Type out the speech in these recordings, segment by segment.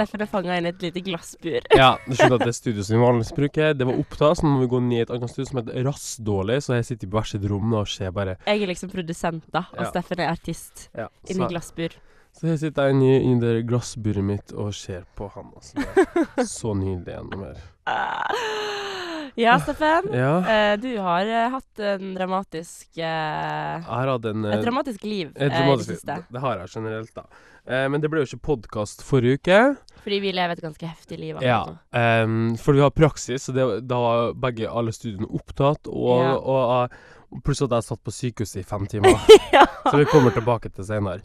Steffen er fanga inn i et lite glassbur. Ja, du skjønner at det studioet som vi vanligvis bruker, det var opptatt, så nå må vi gå ned i et annet studio som heter Rassdårlig, så jeg sitter på hvert sitt rom og ser bare Jeg er liksom produsent, da, og Ja. Steffen er artist. ja, Inni glassbur. så jeg sitter inni, inni det glassburet mitt og ser på han. Altså. Det er så nydelig gjennom her. Ja, Steffen. Ja, Eh, du har eh, hatt en dramatisk eh, jeg har hatt en Et eh, dramatisk liv et dramatisk, i det siste. Det, det har jeg generelt, da. Eh, men det ble jo ikke podkast forrige uke. Fordi vi lever et ganske heftig liv Ja, um, ehm, for vi har praksis, og det, da var begge alle studiene opptatt. Og, Ja. og, og pluss at jeg satt på sykehuset i fem timer. ja. Så vi kommer tilbake til senere.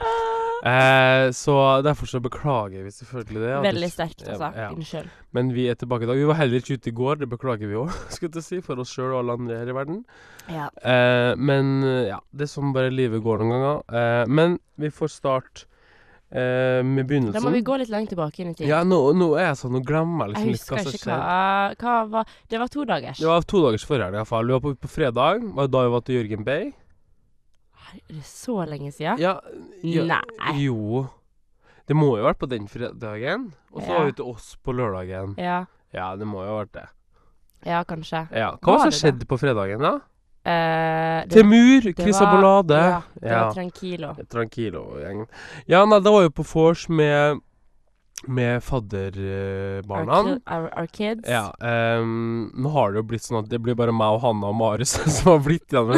Uh, så derfor så beklager vi selvfølgelig det. Veldig sterkt, altså. Ja, ja. Unnskyld. Men vi er tilbake i dag. Vi var heller ikke ute i går, det beklager vi òg, skulle jeg si, for oss sjøl og alle andre her i verden. Ja. Uh, men ja, det er sånn bare livet går noen ganger. Uh, men vi får starte eh, med begynnelsen. Da må vi gå litt langt tilbake inn i tid. Ja, nå, nå er jeg sånn, nå glemmer jeg liksom jeg litt hva som skjedde. hva, hva var Det var to dagers. Det var to dagers forhånd i hvert fall. Vi var på, på fredag, var da vi var til Jørgen Bay. Er det så lenge siden? Ja, ja, Nei. Jo. Det må jo ha vært på den fredagen. Og så Ja. var vi til oss på lørdagen. Ja. Ja, det må jo ha vært det. ja, kanskje. Ja. Hva Var det som skjedde på fredagen, da? Eh, det, Temur, Chris Abolade. Ja, det Ja. var Tranquilo. Tranquilo-gjengen. Ja, nei, det var jo på vors med med fadderbarna. Our, our, our kids. Ja. um, nå har det jo blitt sånn at det blir bare meg og Hanna og Marius som har blitt igjen.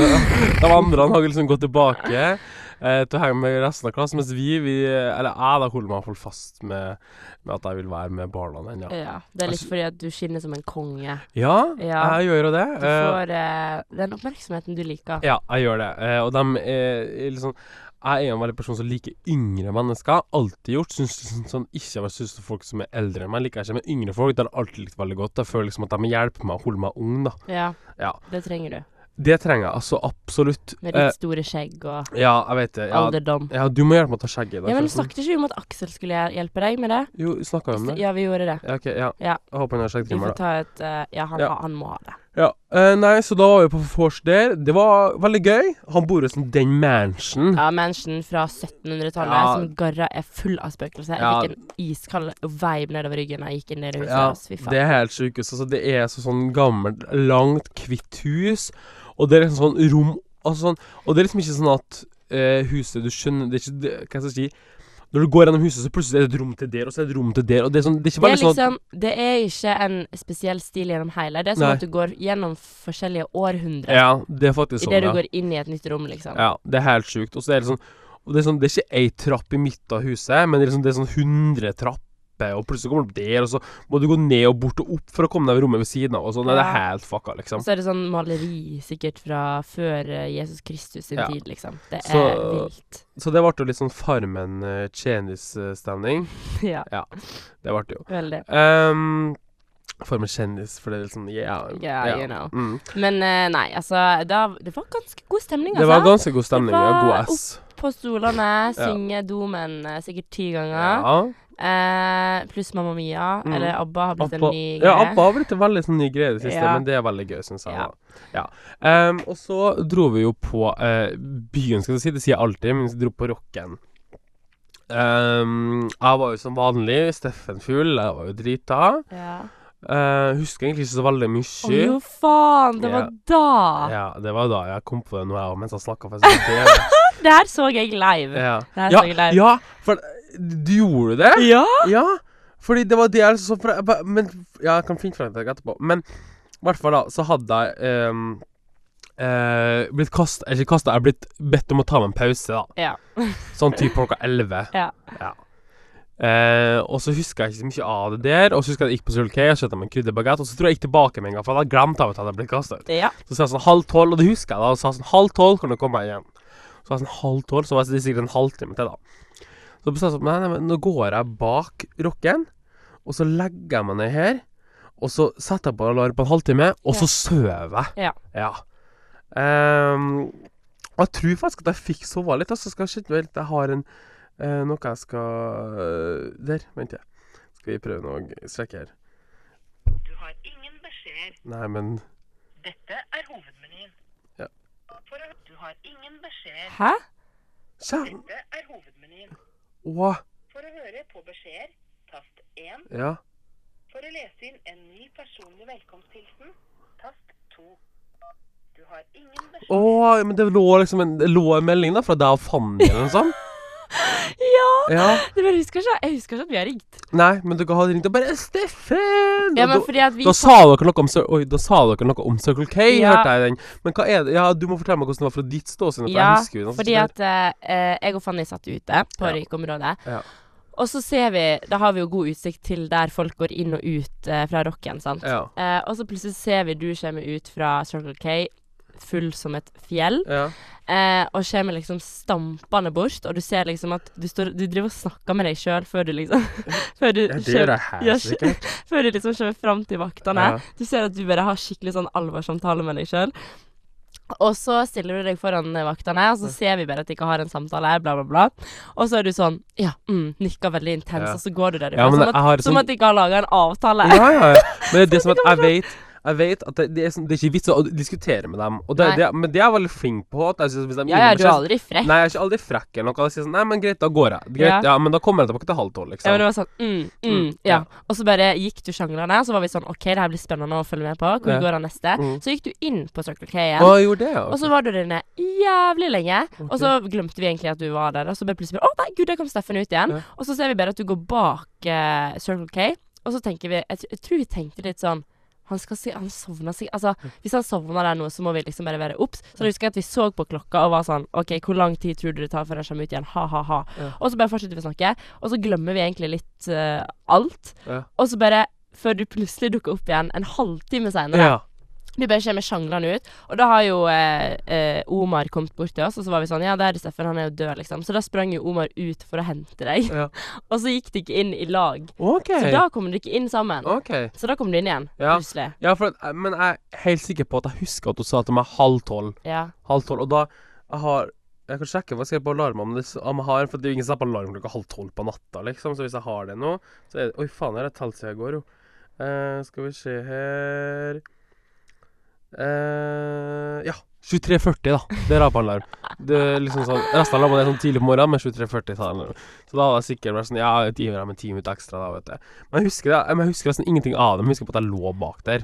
De andre har liksom gått tilbake eh, til å henge med resten av klassen, mens vi, vi Eller jeg da holder meg iallfall fast med, med at jeg vil være med barna ennå. Ja. Ja, Det er litt Altså- fordi at du skinner som en konge. ja, Ja. jeg gjør jo det. Du Eh, får eh, den oppmerksomheten du liker. Ja, jeg gjør det. Eh, og de er, er liksom Jeg er en veldig person som liker yngre mennesker. Alltid gjort. Syns sånn, ikke jeg syns folk som er eldre enn meg, liker jeg ikke. Men yngre folk det har alltid likt veldig godt. Jeg føler liksom at de hjelper meg å holde meg ung, da. Ja, Ja. det trenger du. Det trenger jeg altså absolutt. Med litt ditt store skjegg og ja, jeg vet det. Ja, alderdom. ja, du må hjelpe meg å ta skjegget. da, Ja, men du Snakket ikke vi om at Aksel skulle hjelpe deg med det? Jo, snakka vi om det? Ja, vi gjorde det. Ja, ok, ja. Ja. Jeg håper han har Vi skjeggtrimmer, får da. ta et uh, Ja, han, Ja. han må ha det. Ja. Uh, nei, så da var vi på vors der. Det var veldig gøy. Han bor i sånn den mansion. Ja, Mansion fra 1700-tallet Ja. som garra er full av spøkelser. Jeg fikk en iskald vibe nedover ryggen da jeg gikk inn i det huset. Ja, det er helt sjukehus. Altså, det er så sånn gammelt, langt, hvitt hus, og det er liksom sånn rom altså sånn, Og det er liksom ikke sånn at eh, huset Du skjønner Det er ikke det, Hva skal jeg si Når du går gjennom huset, så plutselig er det et rom til der, og så er det et rom til der, og det er sånn Det er ikke Det er liksom, sånn liksom Det er ikke en spesiell stil gjennom hele. Det er som Nei. at du går gjennom forskjellige århundrer Ja, det er faktisk sånn. idet du ja. går inn i et nytt rom, liksom. Ja, det er helt sjukt. Og så er det sånn og det er, sånn, det er ikke ei trapp i midten av huset, men det er, liksom, det er sånn 100 trapper, og plutselig kommer du opp der, og så må du gå ned og bort og opp for å komme deg ved rommet ved siden av, og sånn. Ja. Det er helt fucka, Og liksom. så er det sånn maleri sikkert fra før eh, Jesus Kristus sin Ja. tid, liksom. Det er Så- vilt. Så det ble jo litt sånn Farmen uh, kjendisstemning. ja, Det ble det jo. veldig. Um, Farmen kjendis, for det er litt sånn yeah. Yeah, you know. Mm. Men uh, nei, altså da, Det var ganske god stemning, altså. Det altså. var ganske god stemning. Det Ja, var god ass. På stolene, synge Domen eh, sikkert ti ganger. Ja. Eh, pluss Mamma Mia, Mm. eller ABBA har blitt Abba, en ny greie. ja. Abba har blitt en veldig sånn ny greie i det siste, Ja. men det er veldig gøy, syns jeg. Ja. Ja. Um, og så dro vi jo på uh, byen, skal jeg si. Det sier jeg alltid, men vi dro på rocken. Um, jeg var jo som vanlig Steffen full, jeg var jo drita. Ja. Uh, husker egentlig ikke så veldig Å mye. jo, faen! Det var da! Ja, det var da jeg kom på det nå, jeg òg, mens jeg snakka. Det, her så jeg live. ja. Ja, live. ja, for du gjorde det? Ja! Ja, fordi det var det jeg så fra Men Ja, jeg kan finne frem til det etterpå. Men i hvert fall da, så hadde jeg um, uh, blitt kasta Ikke kasta, jeg er blitt bedt om å ta meg en pause, da. Ja. Sånn typ klokka elleve. Ja. Eh, og så husker jeg ikke så mye av det der. Og så husker jeg at jeg gikk på Circle K og kjøpte meg en krydderbagett. Og så tror jeg jeg gikk tilbake med en gang, for jeg hadde glemt av at jeg hadde blitt kasta ut. ja. Så sa jeg sånn halv tolv, og det husker jeg da. Og sa sånn halv tolv kan du komme igjen. Så var jeg sånn halv tolv, så var det sikkert en halvtime til, da. Så bestemte jeg meg Nei, nei, nå går jeg bak rocken, og så legger jeg meg ned her. Og så setter jeg på alarm på en halvtime, og så sover jeg. Ja. ja. Um, og jeg tror faktisk at jeg fikk sove litt. Altså, skal jeg vel, jeg har en uh, noe jeg skal uh, Der, vent jeg. Skal vi prøve noe sjekke her. Du har ingen beskjeder. Nei, men Dette er hovedmenyen. Ja. For å, du har ingen beskjeder. Hæ? Dette er hovedmenyen. Åh. For å høre på beskjeder, tast 1. Ja. For å lese inn en ny personlig velkomsthilsen, tast 2. Du har ingen beskjed. Å, men det lå liksom en, det lå en melding da fra deg og Fanny eller noe sånt? Ja! Ja. Det bare husker ikke, jeg husker ikke at vi har ringt. Nei, men dere hadde ringt og bare 'Steffen!' Ja, men da- fordi at vi Da sa dere noe om Oi, da sa dere noe om Circle K, Ja. hørte jeg den. Men hva er det Ja, du må fortelle meg hvordan det var fra ditt ståsted. Ja, jeg husker fordi at uh, jeg og Fanny satt ute på Ja. røykeområdet. Ja. Og så ser vi Da har vi jo god utsikt til der folk går inn og ut uh, fra rocken, sant. Ja. Uh, og så plutselig ser vi du kommer ut fra Circle K full som et fjell. Ja. Eh, og kommer liksom stampende bort, og du ser liksom at du, står, du driver og snakker med deg sjøl før du liksom Før du ja, det gjør jeg ja, sikkert. Før du liksom kommer fram til vaktene. Ja. Du ser at du bare har skikkelig sånn alvorssamtale med deg sjøl. Og så stiller du deg foran eh, vaktene, og så ser vi bare at de ikke har en samtale, bla, bla, bla. Og så er du sånn Ja, mm, nikker veldig intens, Ja. og så går du derifra. Ja, som, at, som sånn- at de ikke har laga en avtale. Ja, ja, ja. Men det er det som at jeg vet Jeg vet at det, det, er, sånn, det er ikke vits å diskutere med dem. Det, det, men det er jeg veldig flink på. At jeg synes, hvis de Ja, ja, du er aldri frekk. Nei, jeg er ikke aldri frekk eller noe. Jeg sier sånn Nei, men greit, da går jeg. Greit, Ja. ja. men da kommer jeg tilbake til halv tolv, Ja, liksom. men det var sånn mm, mm, Mm, ja. ja. Og så bare gikk du sjangrene, så var vi sånn OK, det her blir spennende å følge med på. Hvor Ja. går den neste? Mm. Så gikk du inn på Circle K igjen. Å, jeg gjorde det, ja. Og så var du der inne jævlig lenge. Og så glemte vi egentlig at du var der. Og så bare plutselig Å nei, gud, der kom Steffen ut igjen. Ja. Og så ser vi bare at du går bak uh, Circle K. Og så tenker vi jeg, jeg tror vi tenkte litt sånn han skal si Han sovna sikkert Altså, hvis han sovner der nå, så må vi liksom bare være obs. Så da husker jeg at vi så på klokka og var sånn OK, hvor lang tid tror du det tar før jeg kommer ut igjen? Ha-ha-ha. Ja. Og så bare fortsetter vi å snakke, og så glemmer vi egentlig litt uh, alt. Ja. Og så bare før du plutselig dukker opp igjen en halvtime seinere. Ja. Du bare kommer sjanglende ut. Og da har jo eh, eh, Omar kommet bort til oss, og så var vi sånn Ja, der er Steffen, han er jo død, liksom. Så da sprang jo Omar ut for å hente deg. ja. og så gikk de ikke inn i lag. Okay. Så da kom de ikke inn sammen. Okay. Så da kom de inn igjen, Ja. plutselig. Ja, for men jeg er helt sikker på at jeg husker at hun sa til meg halv tolv. Ja. Halv tolv. Og da Jeg har Jeg kan sjekke hva jeg skrev på alarmen om det, om jeg har For det er jo ingen som har på alarm klokka halv tolv på natta, liksom. Så hvis jeg har det nå, så er det Oi, faen, jeg har telt siden i går, jo. Uh, skal vi se her eh, Ja. 23.40, da. Det er på alarm. Det er liksom sånn Resten av alarmen er sånn tidlig på morgenen, men 23.40 tar den. Så da hadde jeg sikkert vært sånn Ja, jeg dem med ti minutter ekstra, da, vet du. Men jeg husker det Men jeg husker nesten ingenting av det. Men jeg husker på at jeg lå bak der.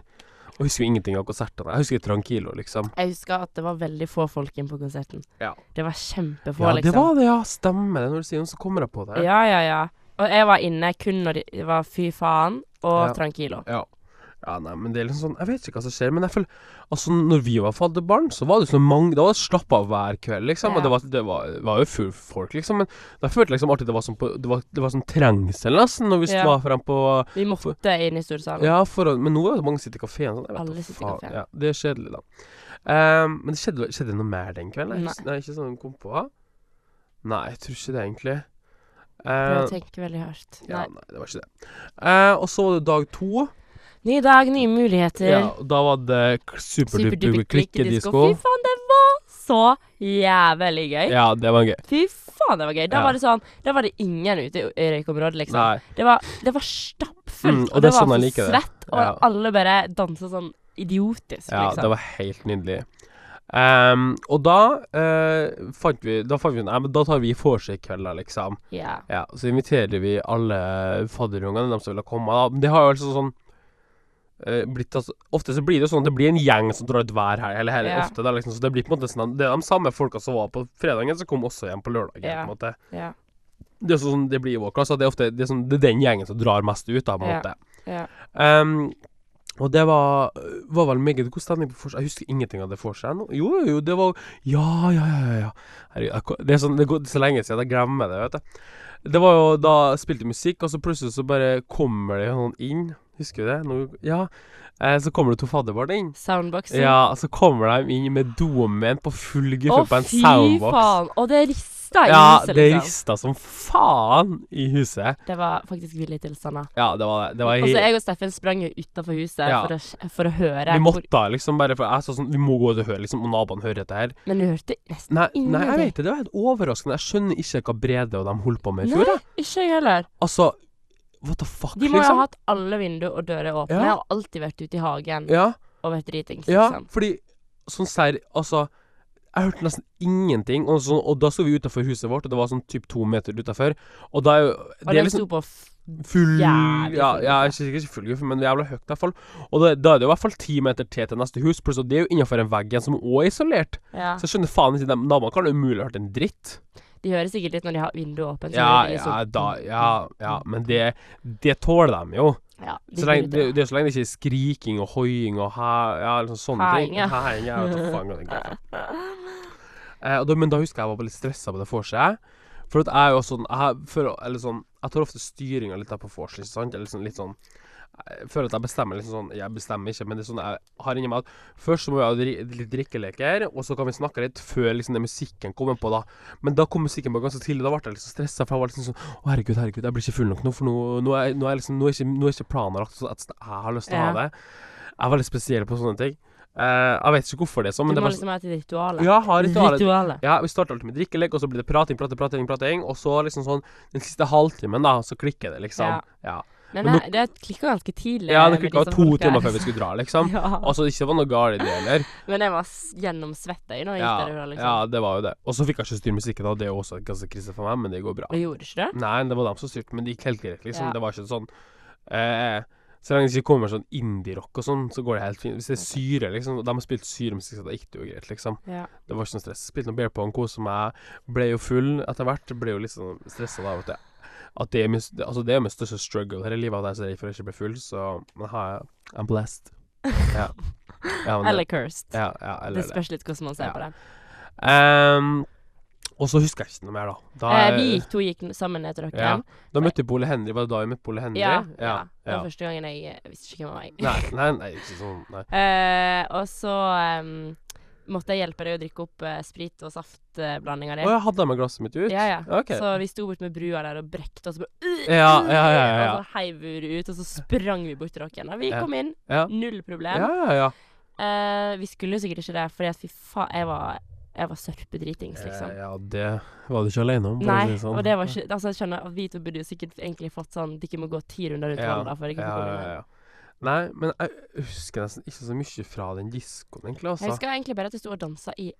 Og husker ingenting av konsertene. Jeg husker Tranquilo, liksom. Jeg husker at det var veldig få folk inn på konserten. Ja. Det var kjempefå, Ja, liksom. det var det, ja. Stemmer det. Når du sier det, så kommer jeg på det. Ja, ja, ja. Og jeg var inne kun når det var Fy faen og Ja. Tranquilo. Ja. Ja, nei, men det er liksom sånn Jeg vet ikke hva som skjer, men jeg føler Altså, når vi var fadderbarn, så var det sånn mange Da var det slapp av hver kveld, liksom. Ja. Og det var, det var, var jo full folk, liksom. Men da følte jeg liksom alltid det var sånn på Det var, det var sånn trengsel, nesten, når vi Ja. var frem på Vi måtte inn i storsalen. Ja, for Men nå er det mange som sitter i kafeen. Sånn, Alle sitter i kafeen. Ja, det er kjedelig, da. Um, men det skjedde, skjedde noe mer den kvelden? Nei. Nei, ikke sånn kom på. Nei, jeg tror ikke det, egentlig. Prøv å tenke veldig hardt. ja, Nei. nei, det var ikke det. Uh, og så var det dag to. Ny dag, nye muligheter. Ja, da var det superduper klikkedisko. Fy faen, det var så jævlig gøy. Ja, det var gøy. Fy faen, det var gøy. Da Ja. var det sånn Da var det ingen ute i røykeområdet, liksom. Nei. Det var, det var stappfullt, Mm, og og, det sånn var jeg så liker det. svett, og Ja. alle bare dansa sånn idiotisk, Ja, liksom. det var helt nydelig. Um, og da uh, fant vi Da fant vi Nei, men da tar vi vorspiel-kvelder, liksom. Yeah. Ja, så inviterer vi alle fadderungene, de som vil komme. Da. Men det har jo altså sånn blitt altså, Ofte så blir det jo sånn at det blir en gjeng som drar ut hver helg. Eller her, Ja. ofte, da, liksom, så det blir på en måte sånn Det er de samme folka som var på fredagen, som kom også hjem på lørdagen. Ja. på en måte Ja. Det er sånn det blir i vår klasse. Det er ofte det er, sånn, det er den gjengen som drar mest ut, da, på en måte. ja. Um, og det var, var vel meget god stemning på vors. Jeg husker ingenting av det vorset ennå. Jo, jo, det var Ja, ja, ja. ja. Herregud, det er sånn, det går så lenge siden at jeg glemmer det, vet du. Det var jo da spilte musikk, og så plutselig så bare kommer det noen inn. Husker du det? Nå, ja. Eh, så kommer det to fadderbarn inn. Soundboxen. Ja, og så kommer de inn med domen på full guffe på en soundbox. Å, fy faen! Og det rista i Ja, huset, det liksom. rista som faen i huset. Det var faktisk ville tilstander. Ja, det var det. Det var Og så jeg og Steffen sprang jo utafor huset Ja. for, å, for å høre. Vi hvor- måtte liksom bare For jeg sa sånn Vi må gå ut og høre, liksom, og naboene hører dette her. Men du hørte nesten Nei, nei, jeg vet det. Det var helt overraskende. Jeg skjønner ikke hva Brede og de holdt på med i fjor. Nei, ikke jeg heller. Altså What the fuck, De må liksom? ha hatt alle vinduer og dører åpne Ja. og alltid vært ute i hagen Ja, og vært dritings. ja, Liksom. fordi Sånn serr Altså Jeg hørte nesten ingenting. Og, så, og da sto vi utafor huset vårt, og det var sånn typ to meter utafor. Og da er jo Og Det liksom sto på full jævlig Ja, ja ikke ikke full guffe, men jævla høyt i hvert fall. Og da, da er det jo i hvert fall ti meter til til neste hus, pluss at det er jo innafor en vegg igjen som òg er isolert. ja. Så jeg skjønner faen ikke, naboene kan umulig ha hørt en dritt. De hører sikkert litt når de har vinduet åpent. Ja, ja, da, ja, ja, men det, det tåler de jo. ja, de Så lenge, det, det er så lenge det ikke er skriking og hoiing og hæ, ja, liksom sånne ting. Hæing, ja. Hæing, ja. Eh, men da husker jeg jeg var litt stressa på det vorset. For at jeg er jo sånn Jeg, for, eller sånn, jeg tar ofte styringa litt der på vorset, ikke sant? Eller sånn, litt sånn Jeg føler at jeg bestemmer liksom sånn Jeg bestemmer ikke, men det er sånn jeg har inni meg at først så må vi ha litt drikkeleker, og så kan vi snakke litt før liksom den musikken kommer på, da. Men da kom musikken på ganske tidlig. Da ble jeg så stressa, for jeg var liksom sånn Å, herregud, herregud, jeg blir ikke full nok nå, for nå, nå, er, nå, er, liksom, nå, er, ikke, nå er ikke planen lagt sånn at jeg har lyst til å ha det. Jeg er veldig spesiell på sånne ting. Uh, jeg vet ikke hvorfor det er sånn, men Du det må liksom ha et ritual. Ja, ha ritualet. Ritualet. Ja, vi starter alltid med drikkelek, og så blir det prating, prating, prating, prating og så liksom sånn den siste halvtimen, da, så klikker det, liksom. Ja. Ja, Men Men det, klikka ganske tidlig. ja det klikka de to timer før vi skulle dra, liksom. ja. Altså, ikke var noe galt i det heller. Men jeg var gjennomsvetta i når jeg Ja, gikk derfra, liksom. ja, det var jo det. Og så fikk jeg ikke styre musikken, og Det er jo også ganske krise for meg, men det går bra. Og gjorde ikke det? Nei, det var dem som styrte, men det gikk helt greit, liksom. Ja. Det var ikke sånn eh, Så lenge det ikke kommer sånn indie-rock og sånn, så går det helt fint. Hvis det er syre, liksom, de har spilt syremusikk, så da gikk det jo greit, liksom. Ja. Det var ikke noe stress. Spilte noe beer pong, koste meg. Ble jo full etter hvert. Ble jo litt sånn stressa da, vet du. At det er min, altså det er min største struggle her i livet, at jeg er så redd for å ikke bli full, så jeg I'm blessed. Ja. ja det- Eller cursed. ja, ja, eller det spørs litt hvordan man ser Ja. på det. Um, og så husker jeg ikke noe mer, da. Da, Eh, vi to gikk sammen ned til dere. Ja. da møtte vi Ole Henry. Var det da vi møtte Ole Henry? Ja, ja. Det var første gangen jeg visste ikke hvem han var. jeg. Nei, nei, nei, ikke sånn Nei. Eh, og så em, måtte jeg hjelpe deg å drikke opp eh, sprit- og saftblandinga Å, di. jeg hadde med glasset mitt ut? Ja, ja. Ok. Så vi sto bort med brua der og brekte oss. bare, Ja, ja, ja, ja, ja. Og så heiv vi det ut, og så sprang vi bort til dere. Og vi Ja. kom inn. Ja, Null problem. ja, ja. ja. Eh, vi skulle jo sikkert ikke det, fordi at fy faen, jeg var, jeg var sørpedritings, liksom. Eh, ja, det var du ikke alene om. for å Nei, si sånn. og det var ikke Altså, jeg skjønner at vi to burde jo sikkert egentlig fått sånn Dere må gå ti runder rundt ja, ja, komme ja, inn. ja. Nei, men jeg husker nesten ikke så mye fra den diskoen, egentlig. Jeg Altså. husker egentlig bare at jeg sto og dansa i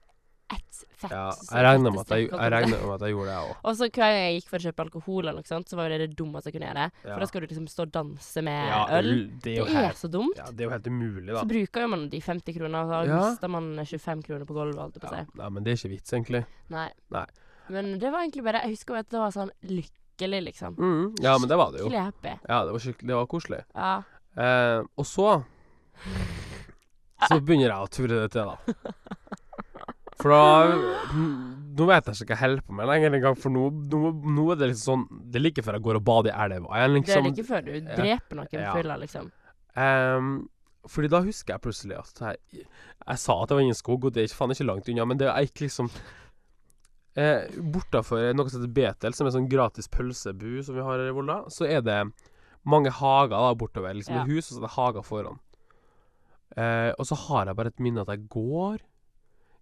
ett fett Ja, jeg regner med jeg, jeg, regner med at jeg gjorde det, jeg òg. Og så hver gang jeg gikk for å kjøpe alkohol, eller noe sånt, så var jo det det dummeste jeg kunne gjøre. Ja. For da skal du liksom stå og danse med Ja, øl. det er Det er helt, så dumt. ja, det er jo helt umulig, da. Så bruker jo man de 50 kronene, og så Ja. mister man 25 kroner på gulvet, holdt jeg på å Ja, nei, men det er ikke vits, egentlig. Nei. Nei. Men det var egentlig bare Jeg husker jo at det var sånn lykkelig, liksom. Mm, ja, men det var det jo. Skikkelig happy. Ja, det var Det var koselig. Ja. Eh, og så Så begynner jeg å ture det til, da. For da Nå vet jeg ikke hva jeg holder på med lenger engang, for nå, nå, nå er det liksom sånn Det er like før jeg går og bader i elva Liksom, Det er liksom. like før du dreper noen Ja. fyller, liksom. Ehm, fordi da husker jeg plutselig at jeg, jeg sa at det var ingen skog, og det er ikke, faen ikke langt unna, men det jeg gikk liksom eh, Bortafor noe som heter Betel, som er sånn gratis pølsebu som vi har her i Volda, så er det mange hager da bortover. Liksom Ja. et hus, og så er det hager foran. Eh, og så har jeg bare et minne at jeg går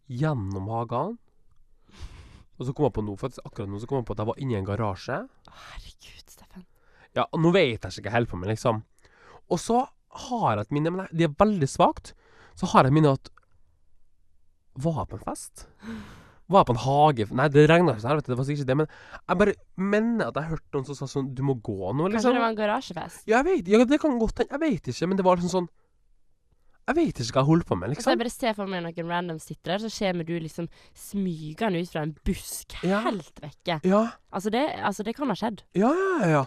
gjennom hagene. Og så kom jeg på nå, faktisk akkurat nå så kom jeg på at jeg var inne i en garasje. Herregud, Steffen. Ja, og nå vet jeg ikke hva jeg holder på med, liksom. Og så har jeg et minne, men det er veldig svakt. Så har jeg et minne at Var jeg på en fest? Var jeg på en hage Nei, det regna ikke så helvete, det var sikkert ikke det, men jeg bare mener at jeg hørte noen som sa sånn Du må gå nå, Kanskje liksom. det var en garasjefest? Ja, jeg vet Ja, det kan godt hende. Jeg vet ikke, men det var liksom sånn Jeg vet ikke hva jeg holdt på med, liksom. Så jeg bare ser for meg noen random sitter der, så kommer du liksom smygende ut fra en busk Ja. helt vekke. Ja, Altså det, altså det kan ha skjedd. ja, ja, ja.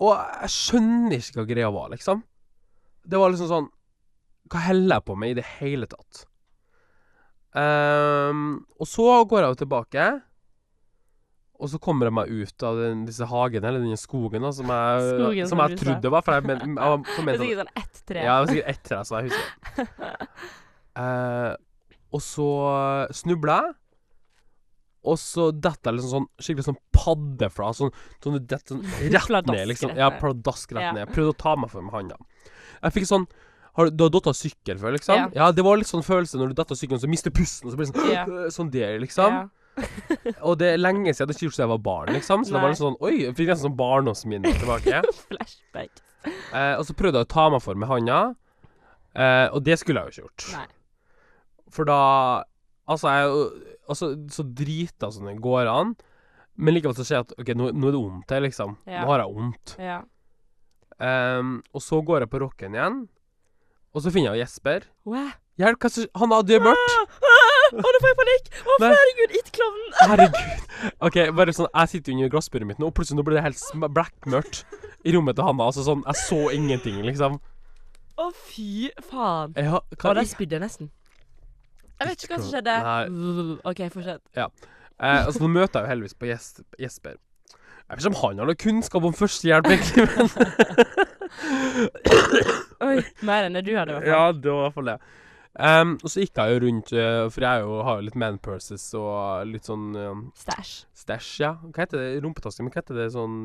Og jeg skjønner ikke hva greia var, liksom. Det var liksom sånn Hva holder jeg på med i det hele tatt? Ehm, og så går jeg jo tilbake. Og så kommer jeg meg ut av den, disse hagene, eller denne skogen, da, som jeg, Skogen, som jeg trodde det var. For jeg, men, jeg Det forment er sikkert sånn ett tre. Ja, det var sikkert ett tre, så jeg husker. Uh, og så snubler jeg. Og så detter jeg liksom sånn skikkelig sånn paddeflat. Sånn, sånn du detter sånn rett ned, liksom. Ja, pladask rett ned. Prøvde å ta meg for med handa. Jeg fikk sånn har du, har datt av sykkel før, liksom? Ja. Ja. det var litt sånn følelse når du datt av sykkelen, så mister pusten, og så blir det sånn Ja. Sånn der, liksom. Ja. Og det er lenge siden. Det er ikke gjort jeg var barn, liksom. Så det var litt sånn Oi, jeg fikk nesten sånn barndomsminne tilbake. Flashback. Eh, og så prøvde jeg å ta meg for med handa, eh, og det skulle jeg jo ikke gjort. Nei. For da Altså, jeg jo altså, så drita som det går an. Men likevel så ser jeg at OK, nå, nå er det vondt her, liksom. Ja. Nå har jeg vondt. Ja. Um, og så går jeg på rocken igjen, og så finner jeg Jesper. Wow. Hjelp, hva som Han jo mørkt! Å, nå får jeg panikk! Å, oh, herregud, it-klovnen! Herregud. OK, bare sånn Jeg sitter under glassburet mitt nå, og plutselig nå blir det helt blackmørkt i rommet til Hanna. Altså sånn Jeg så ingenting, liksom. Å, fy faen. Ja, hva hva, der spydde jeg nesten. Jeg vet ikke hva som skjedde. OK, fortsett. eh, altså, nå møter jeg jo heldigvis på Jesper. Jeg vet ikke om han har noe kunnskap om førstehjelp, egentlig, men Oi, mer enn det du hadde, i hvert fall. Ja, det var i hvert fall det. Um, og så gikk jeg jo rundt, eh, for jeg jo, har jo litt man purses og litt sånn um, Stæsj. stæsj, ja. Hva heter det? Rumpetaske? Men hva heter det sånn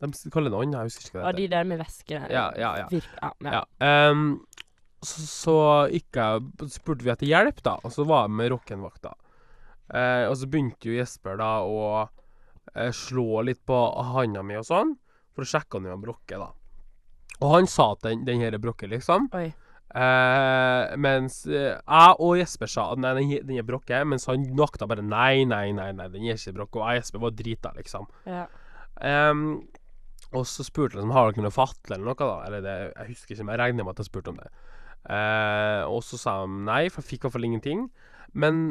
De kaller det noe annet, jeg husker ikke hva Og det de der med væske Ja, ja, ja. Virk, ja, ja. Ja. Um, så, så gikk jeg spurte vi etter hjelp, da, og så var jeg med rockenvakta. Uh, og så begynte jo Jesper da å uh, slå litt på handa mi og sånn, for å sjekke om det var brokke, da. Og han sa den, den her er brokke, liksom. Oi. Eh, mens eh, jeg og Jesper sa at nei, den, den er brokke, mens han nakta bare nei, nei, nei, nei, den er ikke brokke. Og jeg og Jesper var drita, liksom. Ja. Um, og så spurte jeg om har dere noe fatle eller noe, da. Eller det, jeg husker ikke, men jeg regner med at jeg spurte om det. Eh, og så sa de nei, for jeg fikk i hvert fall ingenting. Men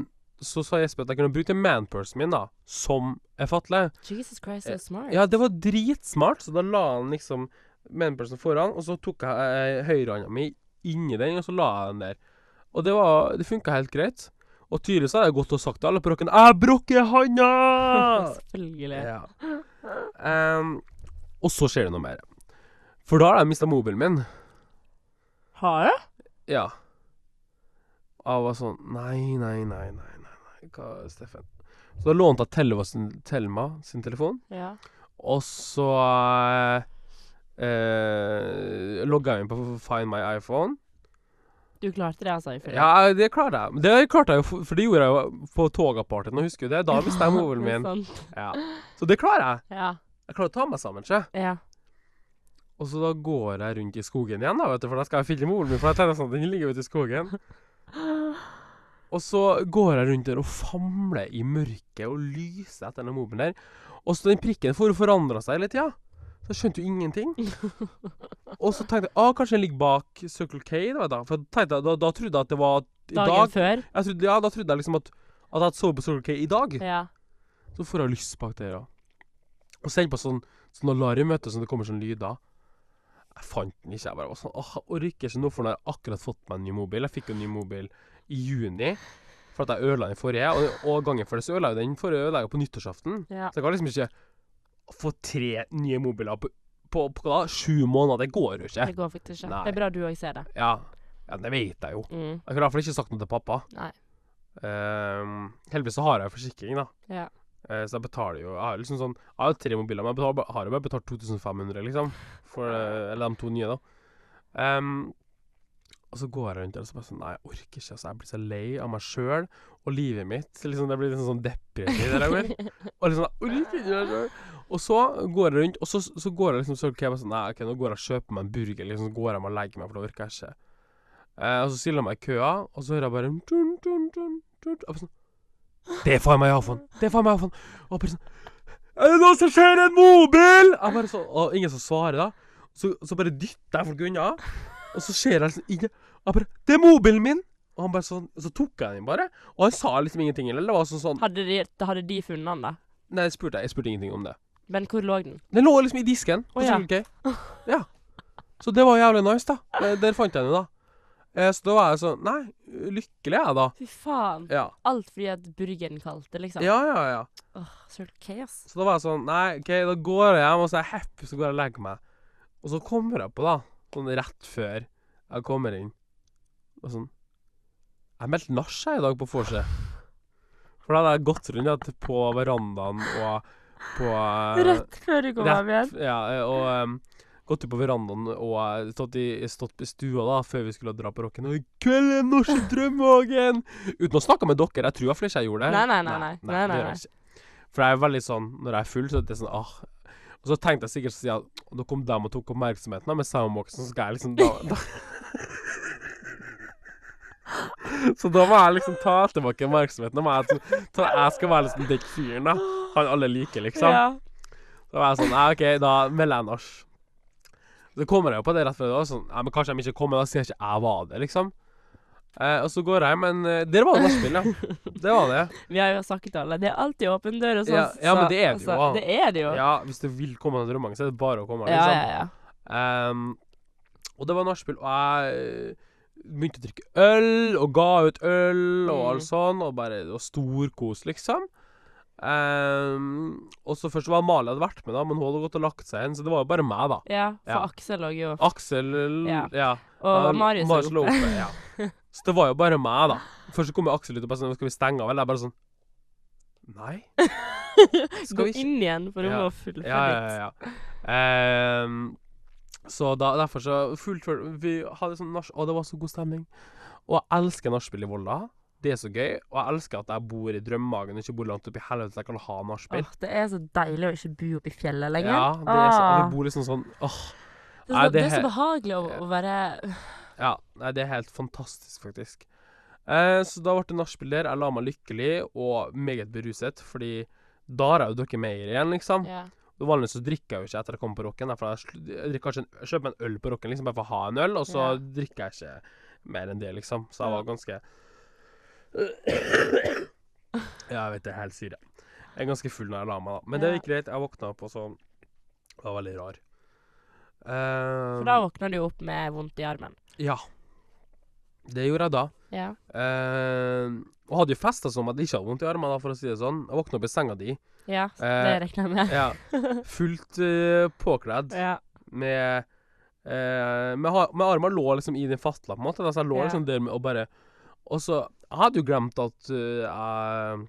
så sa Jesper at jeg kunne bruke manpursen min da, som er fatle. Jesus Christ, so smart. Ja, det var dritsmart, så da la han liksom manpursen foran, og så tok jeg eh, høyrehånda mi inni den, og så la jeg den der. Og det var Det funka helt greit. Og tydeligvis hadde jeg gått og sagt til alle på rocken 'Jeg brokker handa!' Selvfølgelig. Ja. Um, og så skjer det noe mer. For da har jeg mista mobilen min. Har jeg? Ja. Jeg var sånn Nei, nei, nei, nei, nei. Hva, Steffen? Så da lånte jeg sin, Telma sin telefon, Ja. og så eh, eh, logga inn på Find my iPhone. Du klarte det, altså? Ja, det klarte jeg. Det klarte jeg jo, for det gjorde jeg jo på togapartyen, husker du det? Da mista jeg mobilen min. Ja. Så det klarer jeg. Ja. Jeg klarer å ta meg sammen, ikke Ja. Og så da går jeg rundt i skogen igjen, da, vet du, for da skal jeg finne mobilen min. For jeg tenker sånn, den ligger ute i skogen. Og så går jeg rundt der og famler i mørket og lyser etter den mobilen der. Og så den prikken får forandra seg hele tida. Så jeg skjønte jo ingenting. Og så tenkte jeg ah, kanskje den ligger bak Circle K. Da, da. For tenkte da, da trodde jeg at det var i Dagen dag. før? Trodde, ja, da trodde jeg liksom at, at jeg hadde sovet på Circle K i dag. Ja. Så får jeg lyst bak der, da. Og sender på sånn, sånn alarm, vet du, så det kommer sånn lyder. Jeg fant den ikke. Jeg bare var sånn Åh, jeg orker ikke nå, for nå har jeg akkurat fått meg en ny mobil. Jeg fikk jo en ny mobil i juni. For at jeg ødela den forrige. Og, og gangen før det så ødela jeg den forrige ødela jeg på nyttårsaften. ja. Så jeg kan liksom ikke få tre nye mobiler på, på, på da? sju måneder. Det går jo ikke. Det går faktisk ikke. Nei. Det er bra du òg ser det. Ja, ja det vet jeg jo. Mm. Jeg har i hvert fall ikke sagt noe til pappa. Nei. Um, heldigvis så har jeg forsikring, da. Ja. Uh, så jeg betaler jo Jeg har liksom sånn Jeg har jo tre mobiler, men jeg betaler, har jo bare betalt 2500, liksom. For, eh, eller de to nye, da. Um, og så går jeg rundt og så bare sånn Nei, jeg orker ikke. Altså, jeg blir så lei av meg sjøl og livet mitt. Liksom, det blir liksom sånn depressivt. Og liksom jeg orker ikke meg selv. Og så går jeg rundt, og så, så går jeg liksom så okay, jeg sånn, Nei, ok, nå går jeg og kjøper meg en burger. Liksom, så går jeg og legger meg, for det orker jeg ikke. Eh, og så stiller jeg meg i køa, og så hører jeg bare dun, dun, dun, dun, bare sånn Det er faen meg iPhone! Det er faen meg iPhone! Og bare sånn Er det noen som ser en mobil?! Jeg bare sånn, og ingen som svarer, da. Så, så bare dytter jeg folk unna. Og så ser jeg liksom ingen Jeg bare 'Det er mobilen min!' Og han bare sånn Så tok jeg den bare. Og han sa liksom ingenting. Eller det var sånn sånn Hadde de, hadde de funnet den, da? Nei, jeg spurte, jeg spurte ingenting om det. Men hvor lå den? Den lå liksom i disken. Å, oh, ja. Circle K. Ja. Så det var jævlig nice, da. Eh, Der fant jeg den, da. Eh, Så da var jeg sånn Nei, lykkelig er jeg, da. Fy faen. Ja. Alt fordi at burgeren kalte, liksom. Ja, ja, ja. Åh, Circle K, ass. Så da var jeg sånn Nei, OK, da går jeg hjem, og så er jeg happy, så går jeg og legger meg. Og så kommer jeg på, da, sånn rett før jeg kommer inn, og sånn Jeg meldte nach i dag på vorset. For da hadde jeg gått rundt på verandaen og på eh, Rett før du kom hjem igjen. Ja, eh, og um, gått ut på verandaen og eh, stått i, stått i stua da før vi skulle dra på rocken. Og i kveld er norsk drømmehagen! Uten å snakke med dere. Jeg tror iallfall ikke jeg gjorde det. Nei, nei, nei, nei. Nei, nei, det nei. jeg. For jeg er veldig sånn Når jeg er full, så er det sånn ah. Og så tenkte jeg sikkert at da kom de og tok oppmerksomheten med soundboxen, så skal jeg liksom da, da Så da må jeg liksom ta tilbake oppmerksomheten. Da må jeg, ta, jeg skal være liksom den fyren, da. Han alle liker, liksom. Ja. Da var jeg sånn Nei, OK, da melder jeg nach. Så kommer jeg jo på det rett før. da, Sånn, nei, men kanskje de ikke kommer, da sier jeg ikke jeg var det, liksom. Eh, og så går jeg, men eh, der var det nachspiel, ja. Det var det. Vi har jo sagt til alle det er alltid åpen dør hos oss. Ja, ja, men det er det jo, altså, da. Det er det jo. Ja, hvis du vil komme til Drømmangen, så er det bare å komme, ja, liksom. ja. ja. Ehm, og det var nachspiel, og jeg begynte å drikke øl, og ga ut øl, og Mm. alt sånn, og bare Det var storkos, liksom. Um, og så først var Mali hadde vært med, da, men hun hadde gått og lagt seg igjen, så det var jo bare meg, da. Ja, for Ja. Aksel lå jo Aksel Ja. Ja. Og um, Marius Marius lå oppe. Ja. Så det var jo bare meg, da. Først så kom jo Aksel ut og bare sånn Skal vi stenge av, eller? Jeg bare sånn Nei. Gå inn igjen, for hun Ja. var fullferdig. Ja, ja, ja. Ehm, så da, derfor så fullt, Vi hadde sånn nach... Og det var så god stemning. Og jeg elsker nachspiel i Volda. Det er så gøy. Og jeg elsker at jeg bor i drømmehagen og ikke bor langt oppe i helvete så jeg kan ha nachspiel. Åh, det er så deilig å ikke bo oppe i fjellet lenger. Ja, det er så, vi bor liksom sånn Åh. Det er, så, det er så behagelig å, å være Ja, nei, det er helt fantastisk, faktisk. Eh, så da ble det nachspiel der. Jeg la meg lykkelig og meget beruset, fordi da har jeg jo drukket mer igjen, liksom. ja. Vanligvis så drikker jeg jo ikke etter jeg kommer på rocken. Jeg, en, jeg kjøper meg en øl på rocken liksom bare for å ha en øl, og så Ja. drikker jeg ikke mer enn det, liksom. Så jeg var ganske Ja, jeg vet det helt syre. Jeg er ganske full når jeg la meg, da. Men det gikk greit. Jeg våkna opp, og så Det var veldig rar. Eh, For da våkna du opp med vondt i armen. Ja. Det gjorde jeg da. Ja. Uh, og hadde jo festa som at jeg ikke hadde vondt i armene, for å si det sånn. Jeg våkna opp i senga di. Ja, Eh, det regner jeg med. Ja. Fullt uh, påkledd. Ja. med Uh, med, med armene lå liksom i den fastla, på en måte. Altså, Så jeg lå Ja. liksom der med, og bare Og så Jeg hadde jo glemt at uh,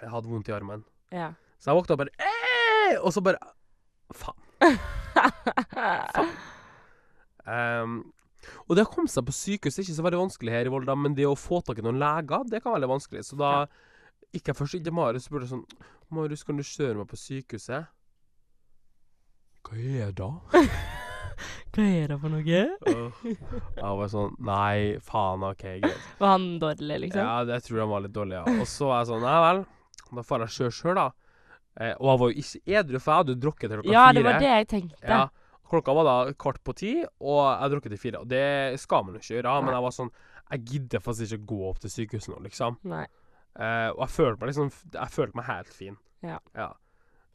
jeg hadde vondt i armen. ja. Så jeg våkna bare Ey! Og så bare Faen. um, og det å komme seg på sykehus er ikke så veldig vanskelig her i Volda, men det å få tak i noen leger, det kan være veldig vanskelig. Så da gikk jeg først inn til Marius og spurte sånn Marius, kan du kjøre meg på sykehuset? Hva er det? Hva er det for noe? Jeg var sånn Nei, faen, OK, greit. Var han dårlig, liksom? Ja, det jeg tror han var litt dårlig, ja. Og så var jeg sånn Nei vel, da får jeg kjøre sjøl, da. Eh, og jeg var jo ikke edru, for jeg hadde jo drukket til klokka Ja, fire. det var det jeg tenkte. Ja. Klokka var da kvart på ti, og jeg drukket til fire. Og det skal man jo ikke gjøre, men jeg var sånn Jeg gidder faktisk ikke gå opp til sykehuset nå, liksom. Nei. Eh, og jeg følte meg liksom Jeg følte meg helt fin. Ja.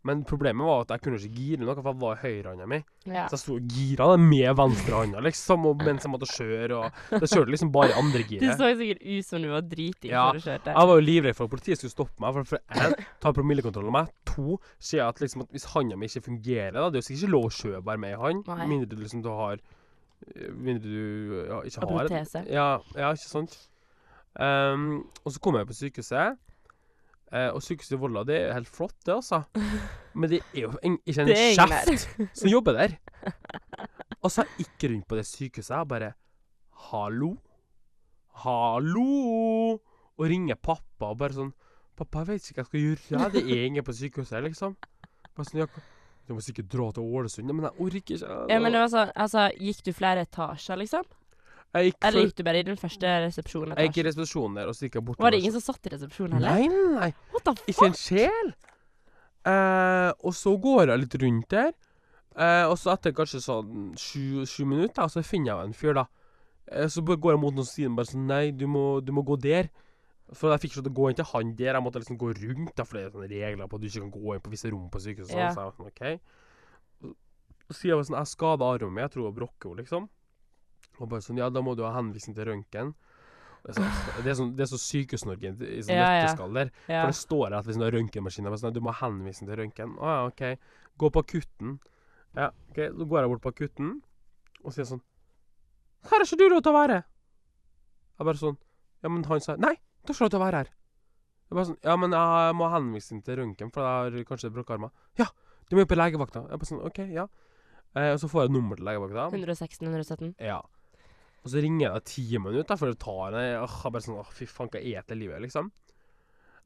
Men problemet var at jeg kunne ikke gire noe, for jeg var i høyrehånda mi. Ja. Så jeg sto og gira med venstrehånda, liksom, og mens jeg måtte kjøre. Og det kjørte liksom bare i andre Det Du så sikkert ut som du var driting Ja, før du kjørte. Jeg var jo livredd for at politiet skulle stoppe meg. For, for én, ta promillekontroll av meg. To, ser at, liksom, at hvis handa mi ikke fungerer, da Det er jo sikkert ikke lov å kjøre bare med ei. Nei. Mindre du liksom du har eh, Mindre du ja, ikke har protese. Ja, ja, ikke sant. Ehm, og så kom jeg på sykehuset. Uh, og sykehuset i Volda, det er jo helt flott, det, altså. Men det er jo en, ikke en kjeft som jobber der. Og så jeg gikk rundt på det sykehuset og bare Hallo? Hallo? Og ringer pappa og bare sånn Pappa, jeg vet ikke hva jeg skal gjøre. Det er ingen på sykehuset, liksom. Bare sånn, ja, Du må sikkert dra til Ålesund. Men jeg orker ikke. Ja, men det var sånn, altså, Gikk du flere etasjer, liksom? Jeg gikk, Eller for, gikk du bare i den første resepsjonen? jeg gikk i resepsjonen der, og så gikk jeg bort Var det ingen som satt i resepsjonen heller? Nei, nei, nei. What the fuck? Ikke en sjel. Eh, og så går jeg litt rundt der. Eh, og så etter kanskje sånn sju, sju minutter, så finner jeg en fyr, da. Eh, så bare går jeg mot noen siden bare sånn Nei, du må, du må gå der. For jeg fikk ikke til å gå inn til han der. Jeg måtte liksom gå rundt, da, for det er sånne regler på at du ikke kan gå inn på visse rom på sykehuset. Ja. Så jeg var sånn, OK. Så sier jeg bare sånn Jeg skada armen min, jeg tror jeg brokker brokke henne, liksom. Og bare sånn Ja, da må du ha henvisning til røntgen. Det er, sånn, det er sånn, det er så Sykehus-Norge i sånn Ja, ja. nøtteskall der. Ja. For det står at hvis du har røntgenmaskin bare sånn, Du må henvise til røntgen. Å ja, OK. Gå på akutten. Ja, OK. Så går jeg bort på akutten og sier sånn Her er ikke du lov til å være! Jeg bare sånn Ja, men han sa Nei, du har ikke lov til å være her. Jeg bare sånn Ja, men jeg må henvise til røntgen, for jeg har kanskje brukket armen. Ja, du må jo på legevakta. Jeg bare sånn OK, ja. Eh, og så får jeg nummer til legevakta. 116, 117. Ja. Og så ringer jeg ti minutter for å ta henne. Jeg bare sånn, åh, fy faen, hva er dette livet, liksom?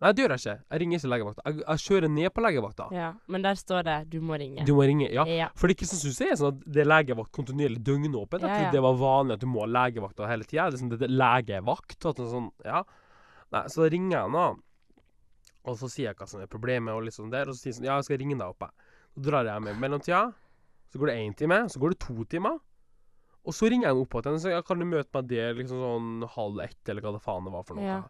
Nei, det gjør jeg ikke. Jeg ringer ikke legevakta. Jeg, jeg kjører ned på legevakta. Ja. Men der står det 'du må ringe'. Du må ringe. Ja. Ja. For det er ikke sånn at det er legevakt kontinuerlig døgnåpent. Jeg Ja, trodde ja. det var vanlig at du må ha legevakta hele tida. Er sånn, det er legevakt. og sånn, ja. Nei, så ringer jeg nå, og så sier jeg hva som er problemet, og sånn der. Og så sier jeg sånn Ja, jeg skal ringe deg opp, jeg. Så drar jeg med mellomtida. Så går det én time, så går det to timer. Og så ringer jeg opp igjen. Så ja, kan du møte meg der liksom sånn halv ett, eller hva det faen det var for noe. Ja.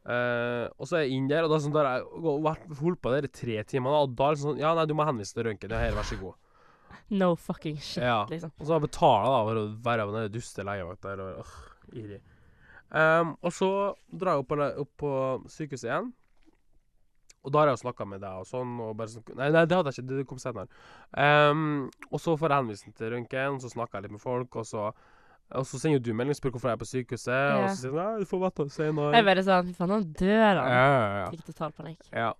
Uh, og så er jeg inn der, og da, sånn, da har jeg vært- holdt på der i tre timer. Og da er det sånn Ja, nei, du må henvise til røntgen. Ja, her, vær så god. No fucking shit, Ja. liksom. Og så har jeg betalt da, for å være med den duste legevakta. Og, irri. Ehm, og så drar jeg opp på, opp på sykehuset igjen. Og da har jeg jo snakka med deg og sånn. Og bare sånn nei, nei, det hadde jeg ikke. Det kom senere. Um, og så får jeg henvisning til røntgen, og så snakker jeg litt med folk, og så og så sender jo du melding og spør hvorfor jeg er på sykehuset, og så sier du nei, du får vite senere. Jeg bare sånn Fy faen, han dør, han. ja, ja. ja. Fikk total panikk. ja.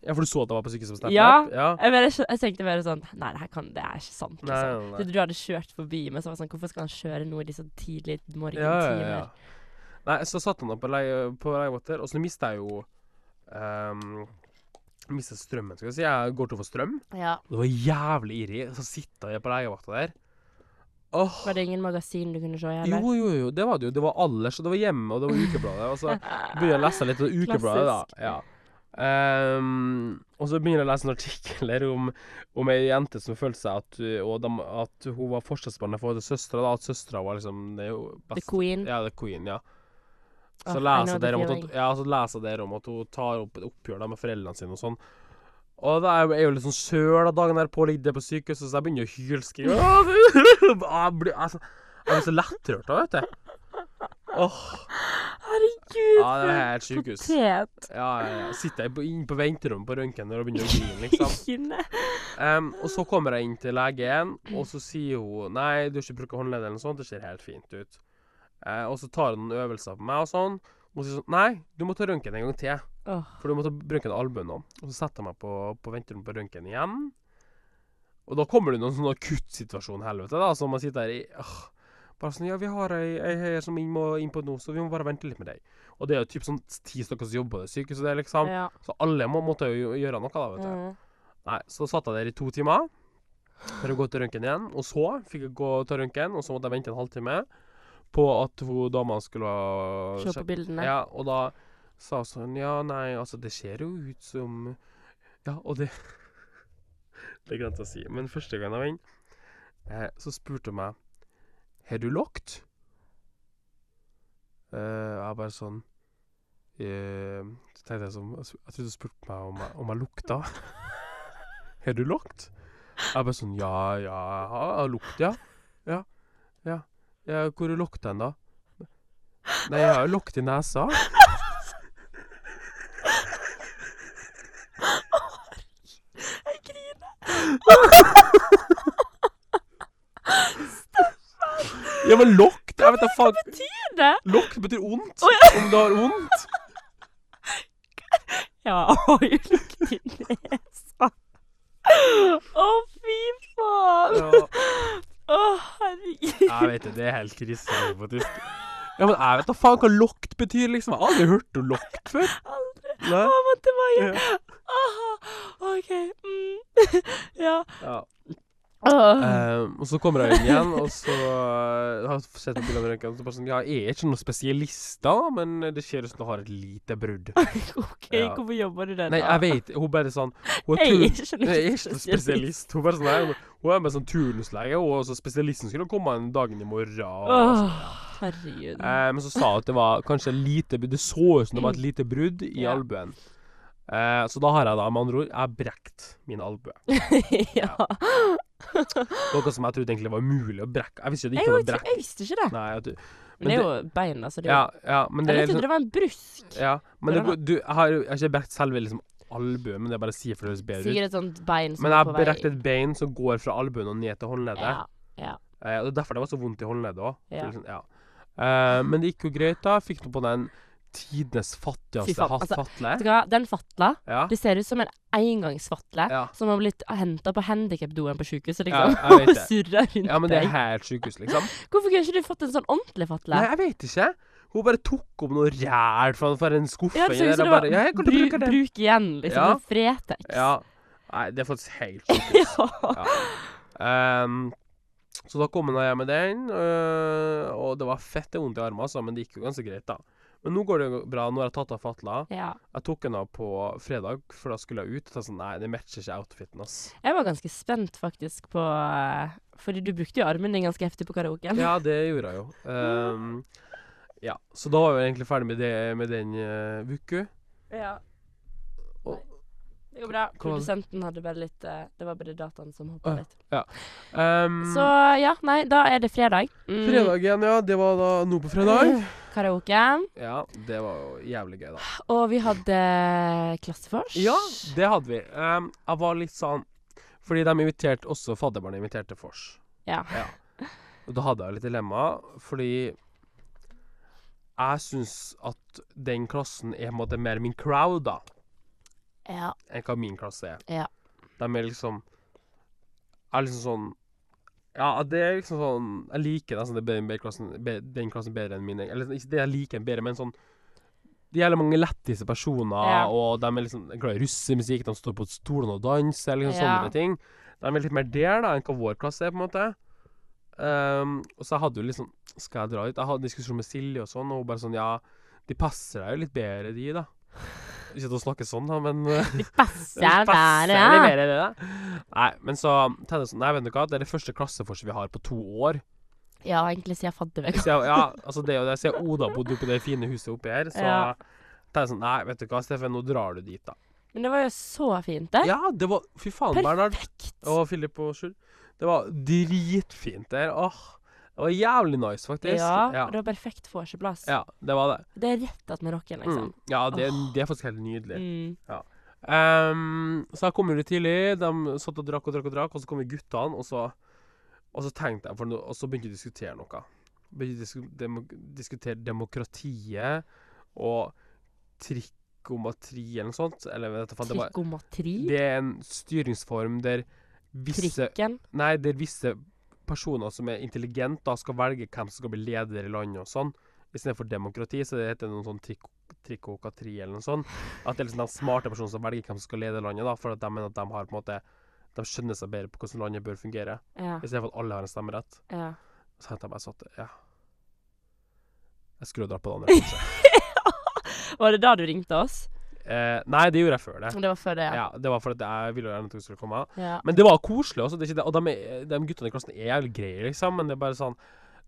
Ja, for du så at jeg var på sykehuset på Snapchat? Ja. ja. Jeg, bare, jeg tenkte bare sånn Nei, det her kan, det er ikke sant. Nei, Liksom. nei, nei. Så du hadde kjørt forbi, men så var det sånn Hvorfor skal han kjøre noe i disse tidlige morgentimer? Ja, ja, ja. Nei, så satt han da på leie- og så mista jeg jo um, Mista strømmen, skal jeg si. Jeg går til å få strøm. Ja. Det var jævlig irri. Så sitter jeg på legevakta der. Åh. Var det ingen magasin du kunne se i? Jo, jo, jo. Det var det jo. Det var Allers, og det var Hjemme, og det var Ukebladet. Og så begynner jeg å lese litt av Ukebladet, da. Ja. Um, og så begynner jeg å lese en artikkel om, om ei jente som følte seg at, dem, at hun var forhold til søstera. At søstera var liksom det best, The. Queen. Ja, The Queen, ja. Så oh, leser know jeg the der om at ja, så leser dere om at hun tar opp et oppgjør da, med foreldrene sine og sånn. Og da er jeg jo litt sånn søl av dagen derpå, ligger på sykehuset, så jeg begynner å hylskrive. Jeg blir altså, jeg blir så lettrørt da, vet du. Åh, Herregud, ja, det er helt sykehus. potet. Ja, ja, ja. Sitter jeg på, på venterommet på røntgen og begynner å grine, liksom. Um, og så kommer jeg inn til legen, og så sier hun Nei, du har ikke brukt håndledd eller noe sånt, det ser helt fint ut. Eh, og så tar hun noen øvelser på meg og sånn. Og så sier sånn Nei, du må ta røntgen en gang til. Oh. For du må ta røntgen av albuen nå. Og så setter jeg meg på, på venterommet på røntgen igjen. Og da kommer det noen sånn akuttsituasjon, helvete, da, så man sitter der i åh, Bare sånn Ja, vi har ei, ei her som må inn på nå, så vi må bare vente litt med deg. Og det er jo typ sånn ti stykker som jobber på det sykehuset det, liksom. Ja. Så alle må, måtte jo gjøre noe, da, vet du. Mm. Nei, så satt jeg der i to timer for å gå til røntgen igjen. Og så fikk jeg gå til røntgen, og så måtte jeg vente en halvtime på at hun dama skulle ha Se på bildene. Ja, og da sa hun sånn Ja, nei, altså, det ser jo ut som Ja, og det Det glemte jeg å si. Men første gang jeg var inne, eh, så spurte hun meg Har du lukt? Eh, jeg bare sånn eh, Så tenkte jeg sånn Jeg trodde hun spurte meg om jeg, om jeg lukta. Har du lukt? Jeg bare sånn Ja, ja, jeg har lukt. Ja. Ja. Ja hvor er lukta den, da? Nei, jeg har jo lukt i nesa. Jeg griner. Ja, men lukt Jeg vet da faen. Betyr det? Lukt betyr ondt. Om du har vondt. Ja, oi, lukt i nesa. Å, fy faen. Ja, Å, herregud. jeg vet det. Det er helt krise, faktisk. Ja, men jeg vet da faen hva lukt betyr, liksom. Jeg har aldri hørt om lukt før. Aldri. Nei. Å, måtte bare Ja. Aha, OK. Mm. ja. Ja. Eh, og så kommer jeg inn igjen, og så uh, har jeg sett på bildet av røntgen, og så bare sånn Ja, jeg er ikke noen spesialist, da, men det ser ut som du har et lite brudd. OK, Ja. hvorfor jobber du der? Nei, jeg vet Hun bare sånn Hun Jeg er ikke noen spesialist. Hun bare sånn nei, Hun er bare sånn turnuslege, og så spesialisten skulle komme en dagen i morgen. Og, Åh, herregud. Uh, men så sa hun at det var kanskje lite. Det så ut som det var et lite brudd i Ja. albuen. Uh, så da har jeg da med andre ord Jeg har brekt min albue. ja. Noe som jeg trodde egentlig var umulig å brekke. Jeg visste det Jeg, ikke var brekk. jeg visste ikke det. Nei, jeg, tror- Men det er jo bein, altså. Det ja, ja, men det jeg trodde liksom, det var en brusk. ja, men det, du, jeg, har, jeg har ikke brekt selve liksom albuen, men det er bare å si for det høres bedre ut. Sier et sånt bein som Men jeg har brekt et bein som går fra albuen og ned til håndleddet. Ja. ja. Eh, og er derfor det var så vondt i håndleddet òg. Ja. Liksom, ja. Eh, men det gikk jo greit, da. Fikk nå på den tidenes fattigste altså, fatle. Den fatla, Ja. det ser ut som en engangsfatle Ja. som har blitt henta på handikapdoen på sjukehuset, liksom. Ja, Og surra rundt ja, men det er helt sjukehus, liksom. Hvorfor kunne ikke du fått en sånn ordentlig fatle? Nei, jeg vet ikke. Hun bare tok opp noe ræl fra, fra en skuffe. Ja, der, og bare, ja, jeg kan bru, bruke bruk igjen, liksom. Ja. Fretex. Ja. Nei, det er faktisk helt sjukehus. ja. Um, så da kom jeg hjem med den, øh, og det var fette vondt i armen, altså, men det gikk jo ganske greit, da. Men nå går det jo bra. Nå har jeg tatt av fatla. ja. Jeg tok den av på fredag, for da skulle jeg ut. Og sånn, nei, det matcher ikke outfiten, ass. Jeg var ganske spent faktisk på eh, Fordi du brukte jo armen din ganske heftig på karaoken. Ja, det gjorde jeg jo. Um, ja, så da var vi egentlig ferdig med, det, med den uh, Vuku. Ja. Og- Det går bra. Produsenten hadde bare litt eh, Det var bare dataen som hoppa litt. Um, Så ja, nei, da er det fredag. Mm, Fredag igjen, ja. Det var da nå på fredag. Karaoke. Ja, det var jo jævlig gøy, da. Og vi hadde klassefors. Ja, det hadde vi. Um, jeg var litt sånn Fordi de inviterte også fadderbarnet inviterte Fors. Ja. Og da hadde jeg litt dilemma, fordi jeg syns at den klassen er måte mer min crowd, da, ja. enn hva min klasse er. Ja. De er liksom Er liksom sånn Ja, det er liksom sånn Jeg liker nesten be, den klassen bedre enn min. Eller ikke det jeg liker bedre, men sånn Det gjelder mange lettise personer, Ja. og de er liksom glad i russemusikk, de står på stolene og danser, liksom Ja. sånne ting. De er litt mer der da enn hva vår klasse er, på en måte. Um, og så jeg hadde jo liksom Skal jeg dra dit? Jeg hadde diskusjon med Silje og sånn, og hun bare sånn Ja, de passer deg jo litt bedre, de, da. Ikke til å snakke sånn, da, men eh, De passer det der, ja. bedre, det, da. Nei, men så sånn Nei, vet du hva, det er det første klasseforset vi har på to år. Ja, egentlig siden fadderveka. Ja, altså det er jo det. Siden Oda bodde oppi det fine huset oppi her, så Ja. sånn Nei, vet du hva, Steffen, nå drar du dit, da. Men det var jo så fint, det. Ja, det var Fy faen, Bernhard. Perfekt. Og Philip og Sjur. Det var dritfint der. Åh. Det var jævlig nice, faktisk. Ja, ja. det var perfekt vorseplass. Ja, det var det. Det er rett attmed rocken, liksom. Mm. Ja, det, oh. det er faktisk helt nydelig. Mm. Ehm, så jeg kom jo litt tidlig. De satt og drakk og drakk, og drakk, og så kom vi guttene, og så, og så tenkte jeg noe, Og så begynte vi å diskutere noe. Begynte å disku, demo, diskutere demokratiet og trikomatri eller noe sånt. Eller vet du det, var, det er en styringsform der visse Trikken? Nei, der visse personer som er intelligente, da skal velge hvem som skal bli leder i landet og sånn. Istedenfor demokrati, så det heter noe sånn trik trikokatri eller noe sånt. At det er liksom de smarte personene som velger hvem som skal lede landet, da, for at de mener at de har på en måte De skjønner seg bedre på hvordan landet bør fungere, Ja. istedenfor at alle har en stemmerett. ja. Så tenkte jeg bare sånn Ja. Jeg skulle dratt på det andre, kanskje. Var det da du ringte oss? Eh, nei, det gjorde jeg før det. Det var før det, Ja, Det var fordi jeg ville gjerne at hun skulle komme. ja. Men det var koselig også. Det. Og de, de guttene i klassen er jævlig greie, liksom. Men det er bare sånn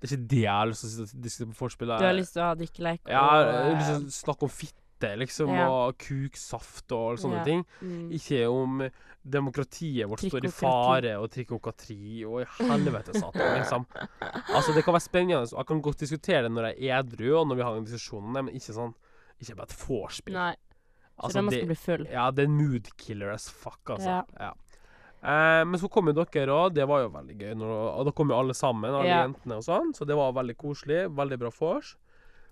Det er ikke det jeg har lyst til å diskutere på vorspielet. Du har lyst til å ha drikkeleik? Ja, jeg har lyst til å snakke om fitte, liksom, Ja. og kuksaft og sånne Ja. ting. mm. Ikke om demokratiet vårt står i fare, og trikkokatri, og i helvete satan, liksom. Altså, det kan være spennende, jeg kan godt diskutere det når jeg er edru, og når vi har en diskusjon om det, men ikke sånn Ikke bare et vorspiel. Altså, da man det- bli full. ja, det er en mood killer as fuck, altså. Ja. Ja. Eh, men så kom jo dere òg, det var jo veldig gøy. Når, og da kom jo alle sammen, alle Ja. jentene og sånn, så det var veldig koselig. Veldig bra vors.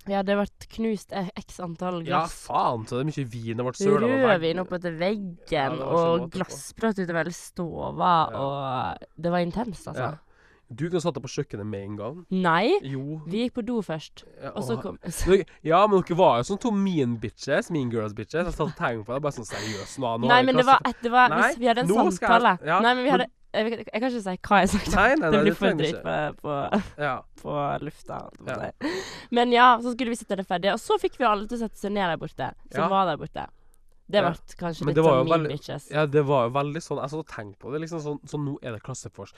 Ja, det ble knust e- x antall glass. Ja, faen, så det er mye vin. Det ble søla på Rødvin veggen. oppetter veggen, ja, og glassbrøt utover hele stova, Ja. og det var intenst, altså. Du kunne satt deg på kjøkkenet med en gang. Nei, Jo. vi gikk på do først, Ja, og så kom Ja, men dere var jo sånn to mean bitches. Mean girls bitches. Jeg satt og tenkte på det. Bare sånn seriøst nå. nå Nei, men det var, et, det var Nei, Vi hadde en samtale. jeg- samtale. ja, Nei, men vi hadde jeg, vet- jeg kan ikke si hva jeg har sagt. Nei, nei, nei, det blir for dritt på, på, Ja. på lufta. jeg Ja. Men ja, så skulle vi sitte der ferdig, og så fikk vi alle til å sette seg ned der borte. Som Ja. var der borte. Det ble kanskje litt sånn mean bitches. ja, det var jo veldig sånn Jeg satt og tenkte på det. liksom sånn, sånn nå er det klassefors.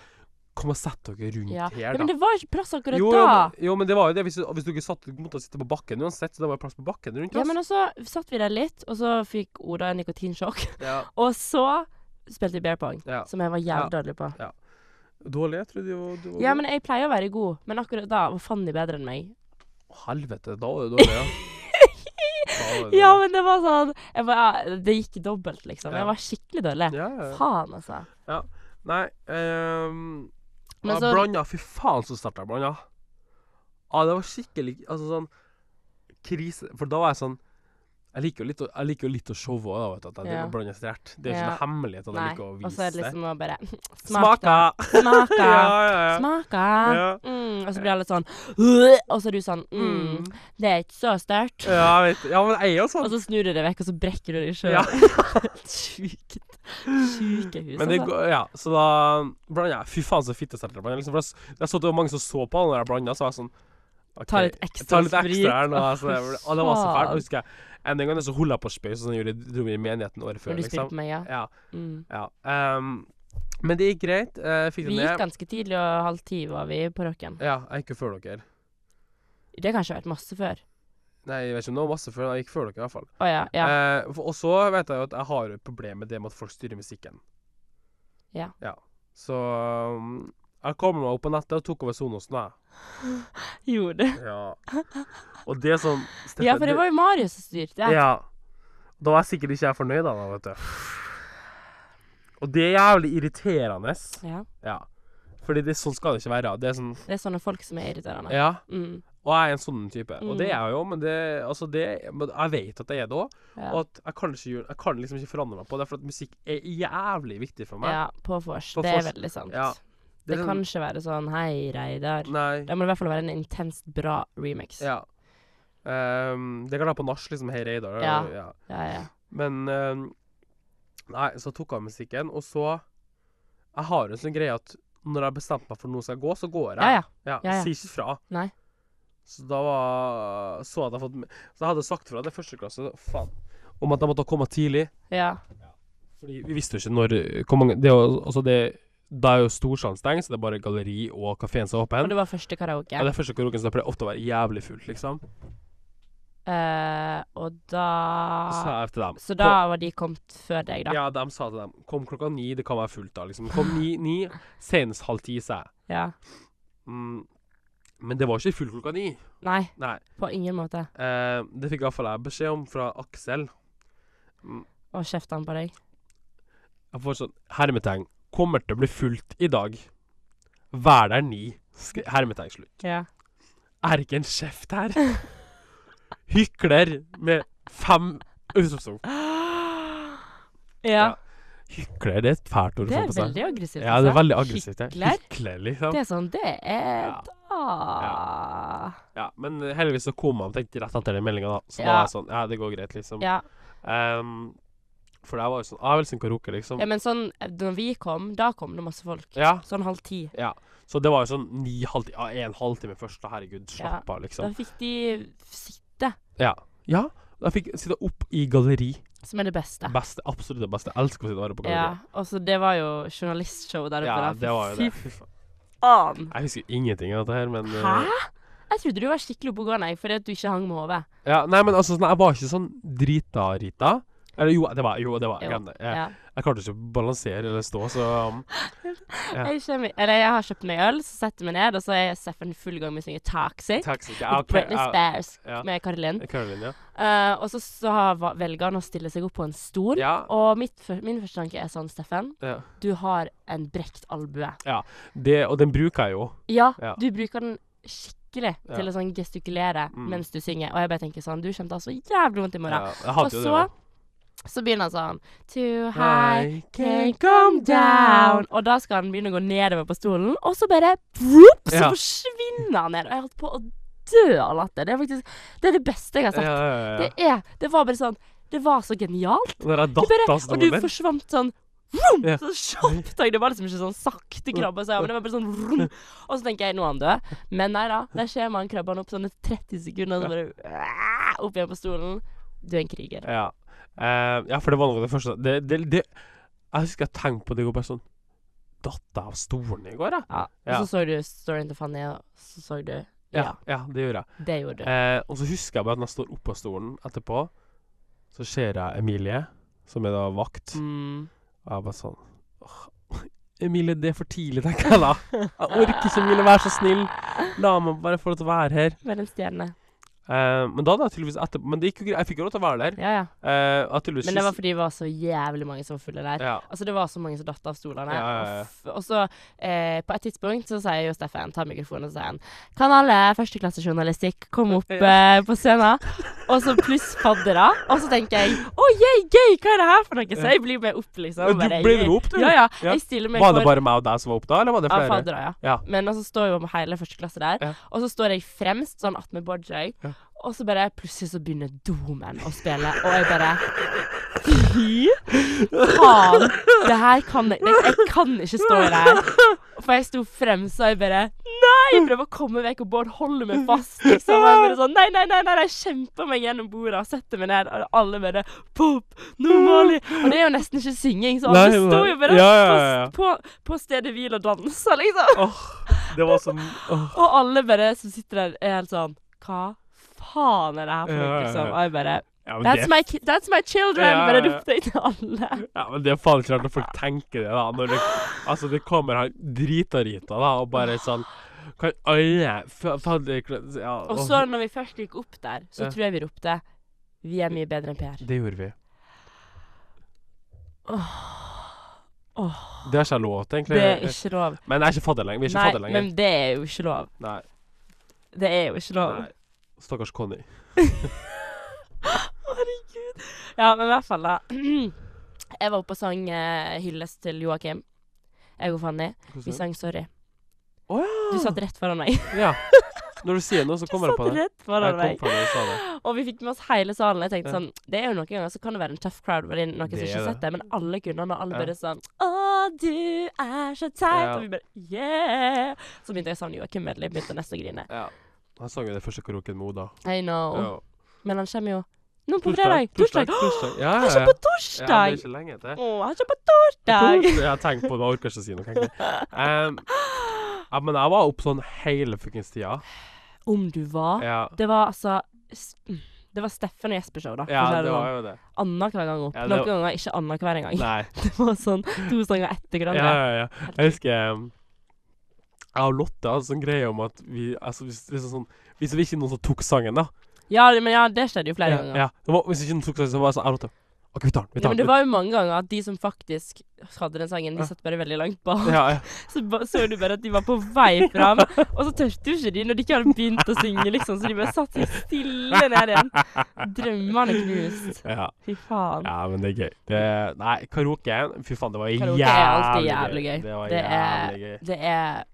Kom og sett dere rundt Ja. her, ja, men det var ikke plass akkurat jo, da. jo, men, jo, men det var jo det. Hvis, hvis dere satt, måtte sitte på bakken uansett, så det var plass på bakken rundt Ja, men også satt vi der litt, og så fikk Oda en nikotinsjokk. Ja. Og så spilte vi bear pong, Ja. som jeg var Ja. jævlig dårlig på. Dårlig? Jeg trodde jo du var Ja, men jeg pleier å være god, men akkurat da var Fanny bedre enn meg. Helvete, da var du dårlig, ja. Da Ja, men det var sånn bare, ja, Det gikk dobbelt, liksom. Ja. Jeg var skikkelig dårlig. Ja, ja. Faen, altså. Nei ehm, Men ja, så- Blanda. Fy faen, så sterkt jeg blanda. Ja, det var skikkelig Altså sånn krise For da var jeg sånn Jeg liker jo litt, å- jeg liker jo litt å showe òg, vet du. At jeg Ja. blander sterkt. Det er ikke Ja. noe hemmelighet at jeg liker å vise det. Og så er det liksom å bare Smak, Smaka! da. Smaka. ja. Smaka. Mm, og så blir alle sånn Og så er du sånn mm, Mm. Det er ikke så sterkt. Ja, jeg vet Ja, men jeg er jo sånn. Og så snur du deg vekk, og så brekker du deg sjøl. Ja. Sjukt. Sjuke hus, Men det altså. ja, så da blander jeg. Fy faen, så fittesterkt jeg blander. Liksom, jeg, jeg så det var mange som så på når jeg blanda, så var jeg sånn Ta litt ekstra Ta litt sprit. ekstra her nå. Altså, det, var- og det var så fælt. Og husker jeg en gang så holdt jeg på å spøy, sånn jeg gjorde dro i menigheten året før. Når du Liksom. spilte meg, ja. Ja, Mm. ja. Um, men det gikk greit. Uh, fikk Vi gikk ganske tidlig, og halv ti var vi på rocken. Ja, jeg gikk jo før dere. Det har kanskje vært masse før. Nei, jeg vet ikke om det var masse før. Jeg gikk før dere, i hvert fall. Oh, ja. ja. Eh, for- og så vet jeg jo at jeg har et problem med det med at folk styrer musikken. Ja. Så um, jeg kom meg opp på nettet og tok over Sonosen, jeg. Gjorde du? Ja. Og det er sånn Steffen, Ja, for det var jo Marius som styrte. Ja. Da var jeg sikkert ikke jeg fornøyd, da, vet du. Og det er jævlig irriterende. Ja. Ja. Fordi det, sånn skal det ikke være. Det er sånn Det er sånne folk som er irriterende. Ja. Mm. Og jeg er en sånn type. Og det Mm. er jeg jo, men det Altså, det Jeg vet at jeg er det òg. Ja. Og at jeg kan, ikke jeg kan liksom ikke forandre meg på det, for at musikk er jævlig viktig for meg. ja, på vors. På Det er veldig sant. Ja. Det, det kan sånn- ikke være sånn Hei, Reidar. Nei. Det må i hvert fall være en intenst bra remix. Ja. Um, det kan være på nach, liksom. Hei, Reidar. Ja. ja. ja. ja. Men um, Nei, så tok jeg av musikken, og så Jeg har en sånn greie at når jeg har bestemt meg for noe skal gå, så går jeg. ja, ja. Ja. Sier ikke fra. Nei. Så da var Så hadde jeg fått Så jeg hadde sagt fra det første klasse faen, om at jeg måtte komme tidlig. ja. Fordi vi visste jo ikke når Hvor mange Det altså det Da er jo Storsalen stengt, så det er bare galleri og kafeen som er Og det var første karaoke. Ja, det er første karaoken, så det pleier ofte å være jævlig fullt, liksom. Uh, og da sa jeg til dem Så da var de kommet før deg, da? Ja, de sa til dem Kom klokka ni, det kan være fullt da, liksom. Kom ni, ni senest halv ti, sa jeg. Ja. Mm, men det var ikke fullt klokka ni. Nei, Nei. på ingen måte. Uh, det fikk iallfall jeg beskjed om fra Aksel. Og kjefta han på deg? Jeg får sånn hermetegn. Kommer til å bli fullt i dag. Vær der ni. Hermetegn slutt. Ja. Er ikke en kjeft her? Hykler med fem utropstegn. ja. Hykler, det er et fælt ord Det er veldig aggressivt. Ja, det er altså. veldig aggressivt. Hykler? Hykler, liksom. Det er sånn Det er Ja. da Ja, men heldigvis så kom han tenkte rett etter den meldinga, da. Så da er det jeg sånn Ja, det går greit, liksom. Ja. Ehm, for det var jo sånn Jeg vil synge karaoke, liksom. ja, men sånn Når vi kom, da kom det masse folk. Ja. Sånn halv ti. ja. Så det var jo sånn ni halv Ja, en halvtime først, da. Herregud, slapp av, Da liksom. fikk de sitte, Ja. Ja. Da fikk sitte opp i galleri. som er det beste. Beste, absolutt det beste. Jeg elsker å sitte og være på Ja. galleri. Og så det var jo journalistshow der oppe. Ja, da. det var jo det. Fy faen. Jeg husker ingenting av dette her, men eh, Hæ? Jeg trodde du var skikkelig oppegående fordi at du ikke hang med hodet. Ja, nei, men altså, sånn, jeg var ikke sånn drita-rita. Eller jo, det var jo, det var Jo, Jeg. Jeg, Ja. jeg klarte ikke å balansere eller stå, så um, Ja. Jeg, kommer, eller jeg har kjøpt meg øl, så setter jeg meg ned, og så er Steffen i full gang med å synge 'Toxic'. Taxi. Ja, ok, Britney ja, Spears ja. med Caroline. Karolin ja. Uh, og så, så velger han å stille seg opp på en stol. Ja, Og mitt, min første tanke er sånn, Steffen, ja. du har en brekt albue. Det, og den bruker jeg jo. Ja, Ja. du bruker den skikkelig Ja. til å sånn gestikulere Mm. mens du synger. Og jeg bare tenker sånn, du kommer til å ha så jævlig vondt i morgen. Ja, Og så det så begynner han sånn Too high, can't come down. Og da skal han begynne å gå nedover på stolen, og så bare vroop, så Ja. forsvinner han ned. Og jeg holdt på å dø av latter. Det er faktisk det, er det beste jeg har sett. ja, ja. Det er Det var bare sånn Det var så genialt. Datt bare, og du forsvant sånn vroom. Så kjapt. Det var liksom ikke sånn sakte krabbe, så ja, men det var bare sånn vroom. Og så tenker jeg nå er han død. Men nei da. Der ser man krabber opp sånn 30 sekunder, og så bare opp igjen på stolen. Du er en kriger. Ja. Eh, ja, for det var noe av det første det, det, det, Jeg husker jeg tenkte på det i går, bare sånn Datt av stolen i går, jeg? Ja. Og så så du storyen til Fanny, og så så du Ja, Ja, ja, det gjorde jeg. det gjorde du. Eh, og så husker jeg bare at når jeg står oppå stolen etterpå, så ser jeg Emilie, som er da vakt. Mm. Og jeg bare sånn «Åh, Emilie, det er for tidlig, tenker jeg da. Jeg orker ikke, Emilie, vær så snill. La meg bare få lov til å være her. Vær en stjerne. Eh, men da jeg tydeligvis etter Men det gikk jo greit. Jeg fikk jo lov til å være der. Ja, ja. Uh, Men det var fordi det var så jævlig mange som var fulle der. ja. Altså Det var så mange som datt av stolene. Ja, ja, ja. Og, og så, uh, på et tidspunkt, så sier jo Steffen, tar mikrofonen og sier han Kan alle førsteklassejournalistikk komme opp på scenen? Og så pluss faddera. Og så tenker jeg å, yay, gøy, hva er det her for noe? Så jeg blir med opp, liksom. Du blir ble med opp, du? Ja, ja. Jeg stiller meg Var det bare meg og deg som var opp da, eller var det flere? ja. Ja. Men og så står jo hele første klasse der. Og så står jeg fremst, sånn attmed Bojay. Ja. Og så bare plutselig så begynner Domen å spille, og jeg bare Fy faen! Det her kan jeg det, Jeg kan ikke stå i det her. For jeg sto fremst, og jeg bare Nei! Jeg prøver å komme vekk, og Bård holder meg fast. Liksom. Og jeg bare sånn Nei, nei, nei, nei, jeg kjemper meg gjennom bordet og setter meg ned. Og alle bare Pop! Normali! Og det er jo nesten ikke synging, så alle nei. jo bare Ja, ja, ja, på, på stedet hvil og danser, liksom. Det var sånn oh. Og alle bare som sitter der, er helt sånn Hva faen er det her for noe? Liksom? Og jeg bare ja, That's det, my, that's my children! Ja, Bare ropte jeg til alle. ja, men det er faen ikke rart når folk tenker det, da. Når det, altså, det kommer han drita-rita, da, og bare sånn Kan alle ja, Og åh. så når vi først gikk opp der, så tror jeg vi ropte Vi er mye bedre enn Per. Det gjorde vi. Åh, Det har ikke lov til, egentlig. det er ikke lov. Men jeg er ikke fadder lenger. Vi er ikke fadder lenger. men det er jo ikke lov. Nei. Det er jo ikke lov. Nei. Stakkars Conny. Herregud. Ja, men i hvert fall, da. Jeg var oppe og sang uh, hyllest til Joakim. Jeg og Fanny. Vi sang 'Sorry'. Oh, ja! Du satt rett foran meg. Ja. Når du sier noe, så Du kommer jeg på satt det. rett Jeg foran kom meg. på det, det. Og vi fikk med oss hele salen. Jeg tenkte Ja. sånn Det er jo noen ganger så kan det være en tough crowd, fordi noen som ikke har sett det, men alle kunne, og alle Ja. bare sånn Å, du er så teit. Ja. Og vi bare Yeah. Så begynte jeg å savne Joakim Medley. Begynte nesten å grine. Ja. Han sang jo det første karaoken med Oda. I know. Ja. Men han kommer jo nå på fredag. Torsdag. Torsdag. Ja, ja, på ja, det er torsdag! ikke lenge til. Å, han kommer på torsdag! Jeg har tenkt på det, jeg orker ikke å si noe. Um, ja, men jeg var oppe sånn hele fuckings tida. Om du var. Ja. Det var altså Det var Steffen og Jesper-show, da. ja, det sånn. var jo det. Annenhver gang opp. Ja, Noen var- ganger ikke annenhver engang. Nei. Det var sånn to sanger etter Ja, ja, ja. Jeg husker um, Jeg og Lotte hadde sånn greie om at vi Altså, hvis, liksom sånn, hvis det ikke noen som tok sangen, da Ja, men ja, det skjedde jo flere ja, ganger. ja. Det var, Hvis ikke noen tok sangen, så var jeg sånn Jeg og Lotte OK, vi tar den. Vi Ja, tar men den. det var jo mange ganger at de som faktisk hadde den sangen, de satt bare veldig langt bak. ja, ja. Så ba- så du bare at de var på vei fram, og så tørte jo ikke de når de ikke hadde begynt å synge, liksom. Så de bare satt seg stille ned igjen. Drømmene knust. ja. Fy faen. Ja, men det er gøy. Det, nei, karaoke Fy faen, det var Karaoke er alltid jævlig gøy. Det var Det er- jævlig gøy. Det er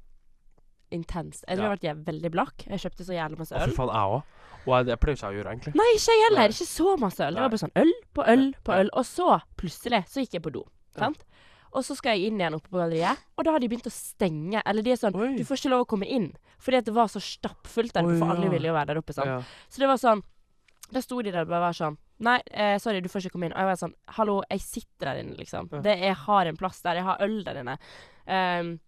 intenst. Jeg tror Ja. jeg ble veldig blakk. Jeg kjøpte så jævlig masse Å, øl. fy faen, jeg òg. Og jeg- det pleier ikke jeg å gjøre, egentlig. Nei, ikke jeg heller. Nei. Ikke så masse øl. Det var bare sånn øl på øl på øl. Og så, plutselig, så gikk jeg på do. Sant? Og så skal jeg inn igjen oppe på galleriet, og da har de begynt å stenge. Eller de er sånn Oi. Du får ikke lov å komme inn. Fordi at det var så stappfullt der oppe, for alle ville jo være der oppe. Sant? Ja. Så det var sånn Da sto de der og bare var sånn Nei, eh, sorry, du får ikke komme inn. Og jeg var sånn Hallo, jeg sitter der inne, liksom. Det, jeg har en plass der. Jeg har øl der inne. Ehm,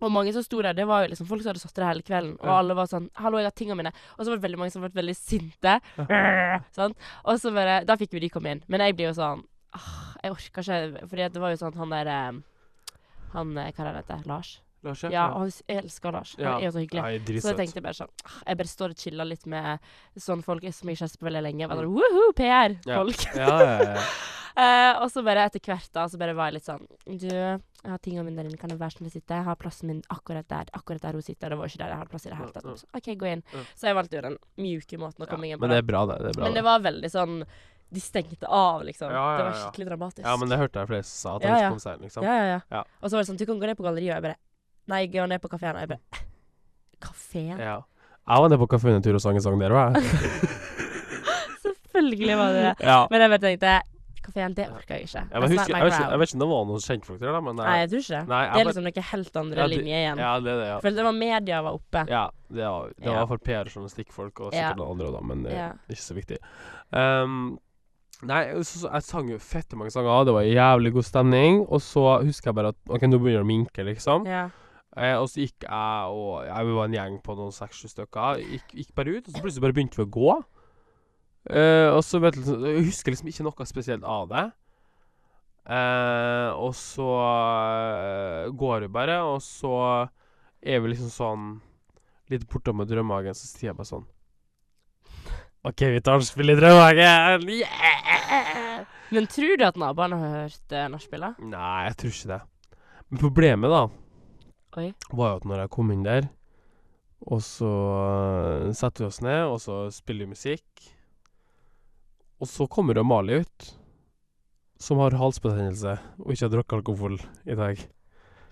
og mange som sto der, det var jo liksom folk som hadde satt der hele kvelden. Og alle var sånn 'Hallo, jeg har tingene mine.' Og så var det veldig mange som ble veldig sinte. Sånn. Og så bare Da fikk vi de komme inn. Men jeg blir jo sånn ah, Jeg orker ikke Fordi det var jo sånn han der eh, Han eh, Hva er det han heter? Lars? Lars, Ja, og jeg elsker Lars. Han Ja. er jo så hyggelig. Nei, Så jeg tenkte bare sånn Jeg bare står og chiller litt med sånne folk som jeg ikke har sett på veldig lenge. Bare sånn, Woohoo, PR-folk. Ja, ja, ja. Eh, og så bare etter hvert da, så bare var jeg litt sånn Du, jeg har tingene mine der inne, kan du være snill å sitte? Jeg har plassen min akkurat der. Akkurat der hun sitter. Det var ikke der jeg hadde plass i det hele tatt. Ja, ja. Så, OK, gå inn. Ja. Så jeg valgte jo den mjuke måten å komme inn på. Men det er bra, det. det er bra, Men det var veldig sånn De stengte av, liksom. Ja, ja, Det var skikkelig dramatisk. Ja, men det hørte jeg flere som sa, at Ja, ja. liksom. ja, ja, ja. Ja. Og så var det sånn Du kan gå ned på galleriet, og jeg bare Nei, jeg går ned på kafeen. Og jeg bare Kafeen? Ja. Jeg var nede på kafeen en tur og sang en sang der òg, jeg. Selvfølgelig var det det. Ja. Men jeg bare tenkte Kafeen, det orker jeg ikke. Jeg, husker, jeg, vet ikke, jeg vet ikke om det var noen kjentfolk der, men Nei, jeg tror ikke det. Nei, det er liksom noe helt andre Ja, det- linje igjen. Ja, det det, ja. For det var media var oppe. Ja, det var, det var Ja. for PR-journalistikkfolk og Ja. sikkert noen andre, da, men det er ikke så viktig. Um, nei, så, så, jeg sang jo fette mange sanger, det var jævlig god stemning. Og så husker jeg bare at OK, nå begynner det å minke, liksom. Ja. Eh, og så gikk jeg og ja, Vi var en gjeng på noen seks-sju stykker. Gikk, gikk bare ut, og så plutselig bare begynte vi å gå. Eh, og så vet du, Jeg husker liksom ikke noe spesielt av det. Eh, og så eh, går vi bare, og så er vi liksom sånn litt bortom med Drømmehagen, så sier jeg bare sånn OK, vi tar nachspiel i Drømmehagen! Yeah! Men tror du at naboene har hørt uh, nachspielet? Nei, jeg tror ikke det. Men problemet, da, Oi. var jo at når jeg kom inn der, og så uh, setter vi oss ned, og så spiller vi musikk, Og så kommer Amalie ut, som har halsbetennelse og ikke har drukket alkohol i dag.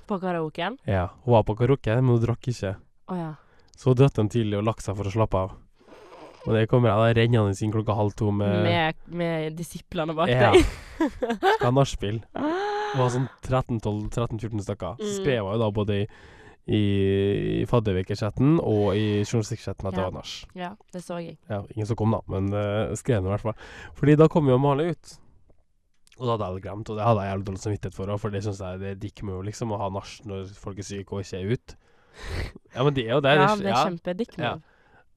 På karaoken? Ja, Hun var på karaoke, men hun drakk ikke. Oh, ja. Så hun dratt den tidlig og lagt seg for å slappe av. Og det kommer jeg da rennende inn klokka halv to med, Med, med disiplene bak Ja. deg. skal ha nachspiel. Det var sånn 13-14 stykker. Så Mm. skrev jeg jo da både i, i, faddervekechatten og i journalistikkchatten at det var nach. Ja, det så jeg. Ja, ingen som kom, da, men uh, skrev det i hvert fall. Fordi da kom jo Male ut. Og da hadde jeg glemt, og det hadde jeg jævlig dårlig samvittighet for òg, for det syns jeg det er dick move, liksom, å ha nach når folk er syke og ikke er ute. Ja, men det er jo det. Ja, det, det er Ja. move.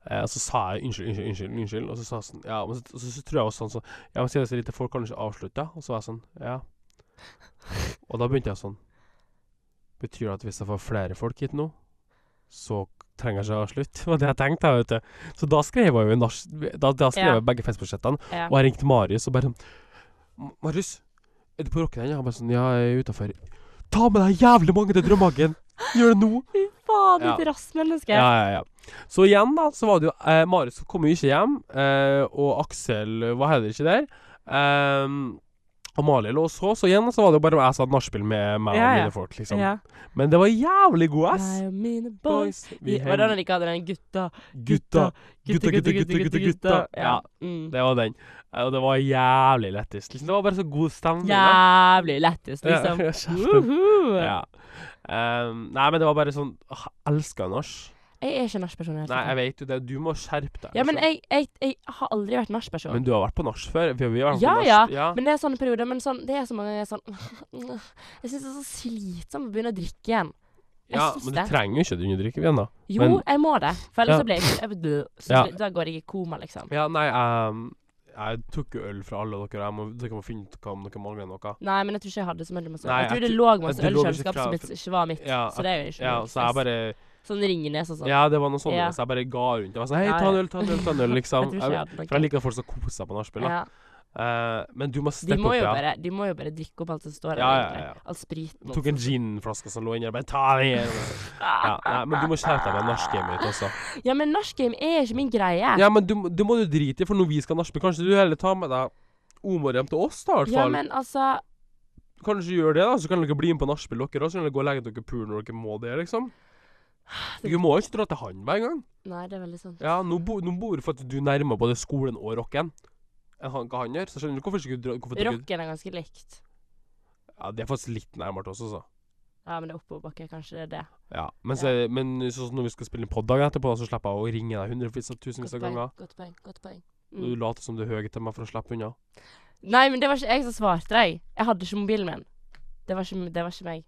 Eh, og så sa jeg unnskyld, unnskyld, unnskyld, unnskyld. Og så sa jeg sånn Ja, men så, så, så tror jeg også sånn så Ja, men sier det er så lite folk, kan ikke avslutte? Og så var jeg sånn Ja. Og da begynte jeg sånn Betyr det at hvis jeg får flere folk hit nå, så trenger jeg ikke Det var det jeg tenkte, vet du. Så da skrev jeg jo Da, da skrev Ja. jeg begge Facebook-chattene, Ja. og jeg ringte Marius og bare sånn Marius, er du på rocken ennå? Han bare sånn Ja, jeg er utafor. Ta med deg jævlig mange til Drømmehagen! Gjør det nå! Fy faen, Ja. ditt rassmenneske. Ja, ja, ja. Så igjen, da, så var det jo eh, Marius kom jo ikke hjem, eh, og Aksel var heller ikke der. Ehm, Amalie lå og så, så igjen så var det jo bare jeg hadde nachspiel med meg Ja, og ja. mine folk, liksom. Ja. Men det var jævlig god ass. Jeg og mine boys. Vi Vi, var det heng- når de hadde den gutta? Gutta. Gutta, gutta, gutta, gutta, gutta. Ja, Mm. det var den. Og det var jævlig lettest. Liksom, det var bare så god stemning. da. Jævlig lettest, liksom. Ja, kjeften. Woohoo. Ja. Ehm, nei, men det var bare sånn åh, Jeg elsker nach. Jeg er ikke nachperson. Nei, jeg vet jo det. Du må skjerpe deg. Ja, men liksom. jeg, jeg, jeg har aldri vært nachperson. Men du har vært på nach før? Vi, har vært Ja, på ja. ja. Men det er sånne perioder. Men sånn, det er så mange sånn Jeg syns det er så slitsomt å begynne å drikke igjen. Jeg Ja, men men det. du trenger jo ikke å drikke igjen, da. Jo, men- jeg må det. For ellers Ja. så blir jeg, jeg så Ja. Da går jeg i koma, liksom. Ja, nei, um, jeg tok jo øl fra alle dere. Jeg må, dere må finne ut hva om dere mangler noe. Nei, men jeg tror ikke jeg hadde så mye masse Nei, Jeg tror jeg det tror- lå masse det øl lå i ikke kjøleskapet som ikke var mitt. Ja, så det er jo ikke Ja, så jeg bare Sånn Ringenes og sånn. Ja, det var noe sånt. Ja. Så jeg bare ga rundt. Jeg var sånn Hei, ta en øl, ta en øl, ta en øl, liksom. Jeg jeg for jeg liker folk som koser seg på nachspiel. ja. Uh, men du må steppe opp, ja. bare, de må jo bare drikke opp alt som står der. Ja, ja, ja. All spriten. Tok en ginflaske som lå inni der. Bare ta den igjen. Ja, nei, men du må skjerpe deg med nachgamet ditt også. Ja, men nachgame er ikke min greie. Ja, men du, det må du drite i, for når vi skal nachspiel, kanskje du heller tar med deg Omar hjem til oss, da, i hvert Ja, men altså Kanskje gjør det, da, så kan dere bli med på nachspiel dere også. Eller gå og legge dere pul når dere må det, liksom. Dere må jo ikke dra til han hver gang. Nei, det er veldig sant. Ja, nå, bo, nå bor for at du nærmer både skolen og rocken enn han, hva han gjør. Så skjønner du hvorfor ikke dra hvorfor Rocken er ganske likt. Ja, det er faktisk litt nærmere til oss også. Ja, men det er oppoverbakke. Kanskje det er det. Ja, men, så, men sånn som når vi skal spille inn pod etterpå, så slipper jeg å ringe deg hundrevis av tusenvis av ganger. Godt poeng. Godt poeng. Og du Mm. later som du er høy til meg for å slippe unna. Nei, men det var ikke jeg som svarte deg. Jeg hadde ikke mobilen min. Det var ikke, det var ikke meg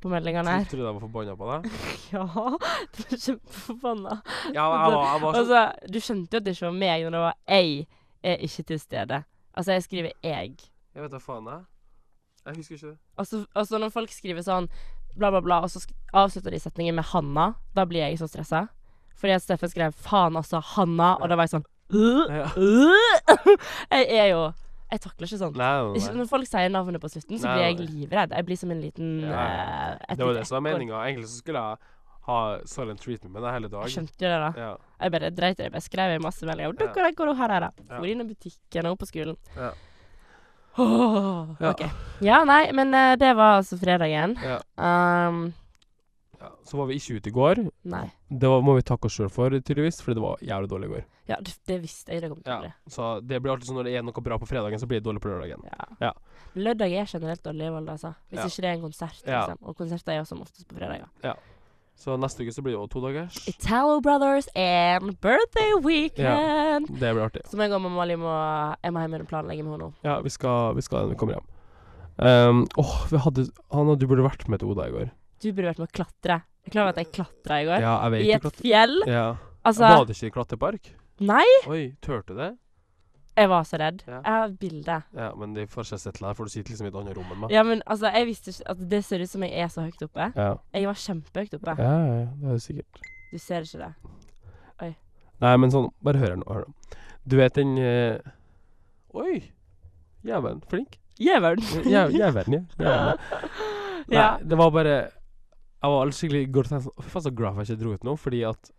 på meldingene her. Tror du jeg var forbanna på deg? Ja, du er kjempeforbanna. Ja, jeg var, jeg var så Altså, du skjønte jo at det ikke var meg når det var 'jeg er ikke til stede'. Altså, jeg skriver 'jeg'. Jeg vet da faen, jeg. Jeg husker ikke det. Altså, altså når folk skriver sånn bla, bla, bla, og så avslutter de setningen med 'Hanna', da blir jeg så stressa. Fordi at Steffen skrev 'faen, altså, Hanna', og da var jeg sånn «Øh, Ja. øh». Jeg er jo Jeg takler ikke nei, når folk sier navnet på slutten, så blir jeg livredd. Jeg blir som en liten Ja, eh, Det var det som var meninga. Egentlig så skulle jeg ha silent treatment med deg hele dagen. Jeg skjønte jo det, da. Ja. Jeg bare dreit i det. Jeg skrev masse meldinger. Ja. går her her er det? Ja. For inn i butikken og på skolen. Ja. Oh, OK. Ja, nei, men uh, det var altså fredagen. Ja. Um, ja. Så var vi ikke ute i går. nei. Det var, må vi takke oss sjøl for, tydeligvis, for det var jævlig dårlig i går. Ja, det, det visste jeg det kom til å Ja. bli. Så det blir alltid sånn når det er noe bra på fredagen, så blir det dårlig på lørdagen. Ja. Ja. Lørdag er generelt dårlig Volda, altså. Hvis Ja. ikke det er en konsert, liksom. Og konserter er jo som oftest på fredager. Så neste uke så blir det jo to dagers. Italo Brothers and Birthday Weekend. Ja, Det blir artig. Som jeg og Molly må Jeg må hjem og planlegge med henne nå. Ja, vi skal, vi skal vi kommer hjem. Um, åh, vi hadde Hanna, du burde vært med til Oda i går. Du burde vært med å klatre. Jeg klarer klar at jeg klatra i går. Ja, jeg vet I et klatre- fjell. Ja. Altså Var det ikke klatrepark? Nei! Oi, turte du det? Jeg var så redd. Ja. Jeg har bilde. Ja, men de får ikke sett deg, for du sitter liksom i et annet rom enn meg. Ja, men altså, jeg visste ikke at det ser ut som jeg er så høyt oppe. Ja. Jeg var kjempehøyt oppe. Ja, ja, det er sikkert. Du ser ikke det. Oi. Nei, men sånn, bare hør her nå. Hør nå. Du vet den uh... Oi! Jævelen. Flink. Jævelen. Jæv- Jævelen, ja. Jævelen. Nei, Ja. det var bare Jeg var skikkelig godt tenkt sånn Fy faen, så glad for at jeg ikke dro ut nå, fordi at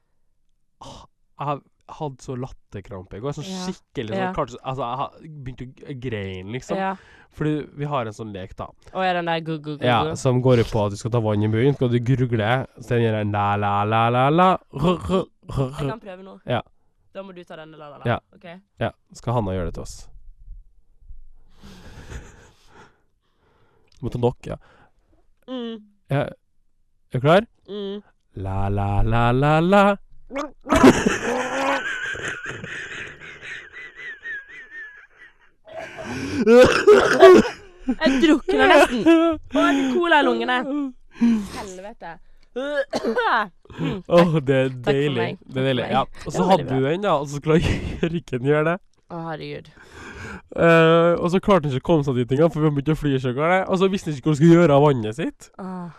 ah, jeg, hadde så latterkrampe i går. Sånn Ja. skikkelig sånn Ja. klarte, Altså, jeg begynte å greine, liksom. Ja. Fordi vi har en sånn lek, da. Og er den der gu-gu-gu? Ja, som går ut på at du skal ta vann i munnen, skal du grugle, så den gjør en la-la-la-la-la Jeg kan prøve nå. Ja. Da må du ta denne la-la-la. Ja. Okay. Ja, skal Hanna gjøre det til oss? Du må ta nok, ja. Mm. ja. Er du klar? Mm. La-la-la-la-la. Jeg drukner nesten. Å, jeg fikk cola i lungene. Helvete. Åh, det er Takk for deilig. meg. Det er deilig. Ja. Og Det så hadde du den, da, og så skulle Jørgen gjøre det. Å, herregud. Eh, og så klarte han ikke å komme seg dit engang, for vi begynte å fly av det. Og så visste han ikke hva han skulle gjøre av vannet sitt. Åh.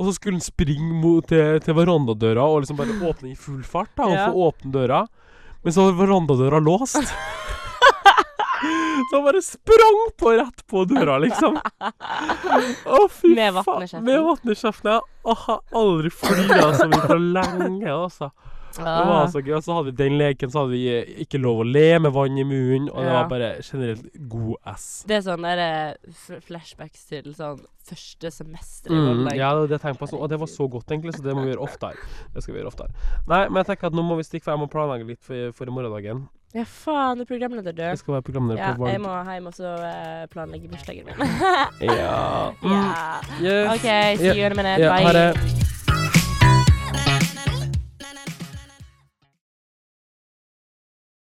Og så skulle han springe mot, til, til verandadøra og liksom bare åpne i full fart da, og Ja. få åpne døra. Men så var verandadøra låst. så han bare sprang på rett på døra, liksom. Å, fy Med faen. vann i kjeften. Med vann i kjeften. Jeg har aldri flira så mye på lenge, altså. Det var så gøy. Og så hadde vi den leken, så hadde vi ikke lov å le med vann i munnen, og det Ja. var bare generelt god ass. Det er sånn der eh, flashbacks til sånn første semester Mm, ja, det, det tenkte på sånn, og det var så godt, egentlig, så det må vi gjøre oftere. Det skal vi gjøre oftere. Nei, men jeg tenker at nå må vi stikke, for jeg må planlegge litt for, for morgendagen. Ja, faen, du er programleder, du. Jeg skal være programleder Ja, på jeg må hjem og så eh, planlegge bursdagen min. Ja. Mm. ja. Yes. OK, see you in a minute. Ja, ha det.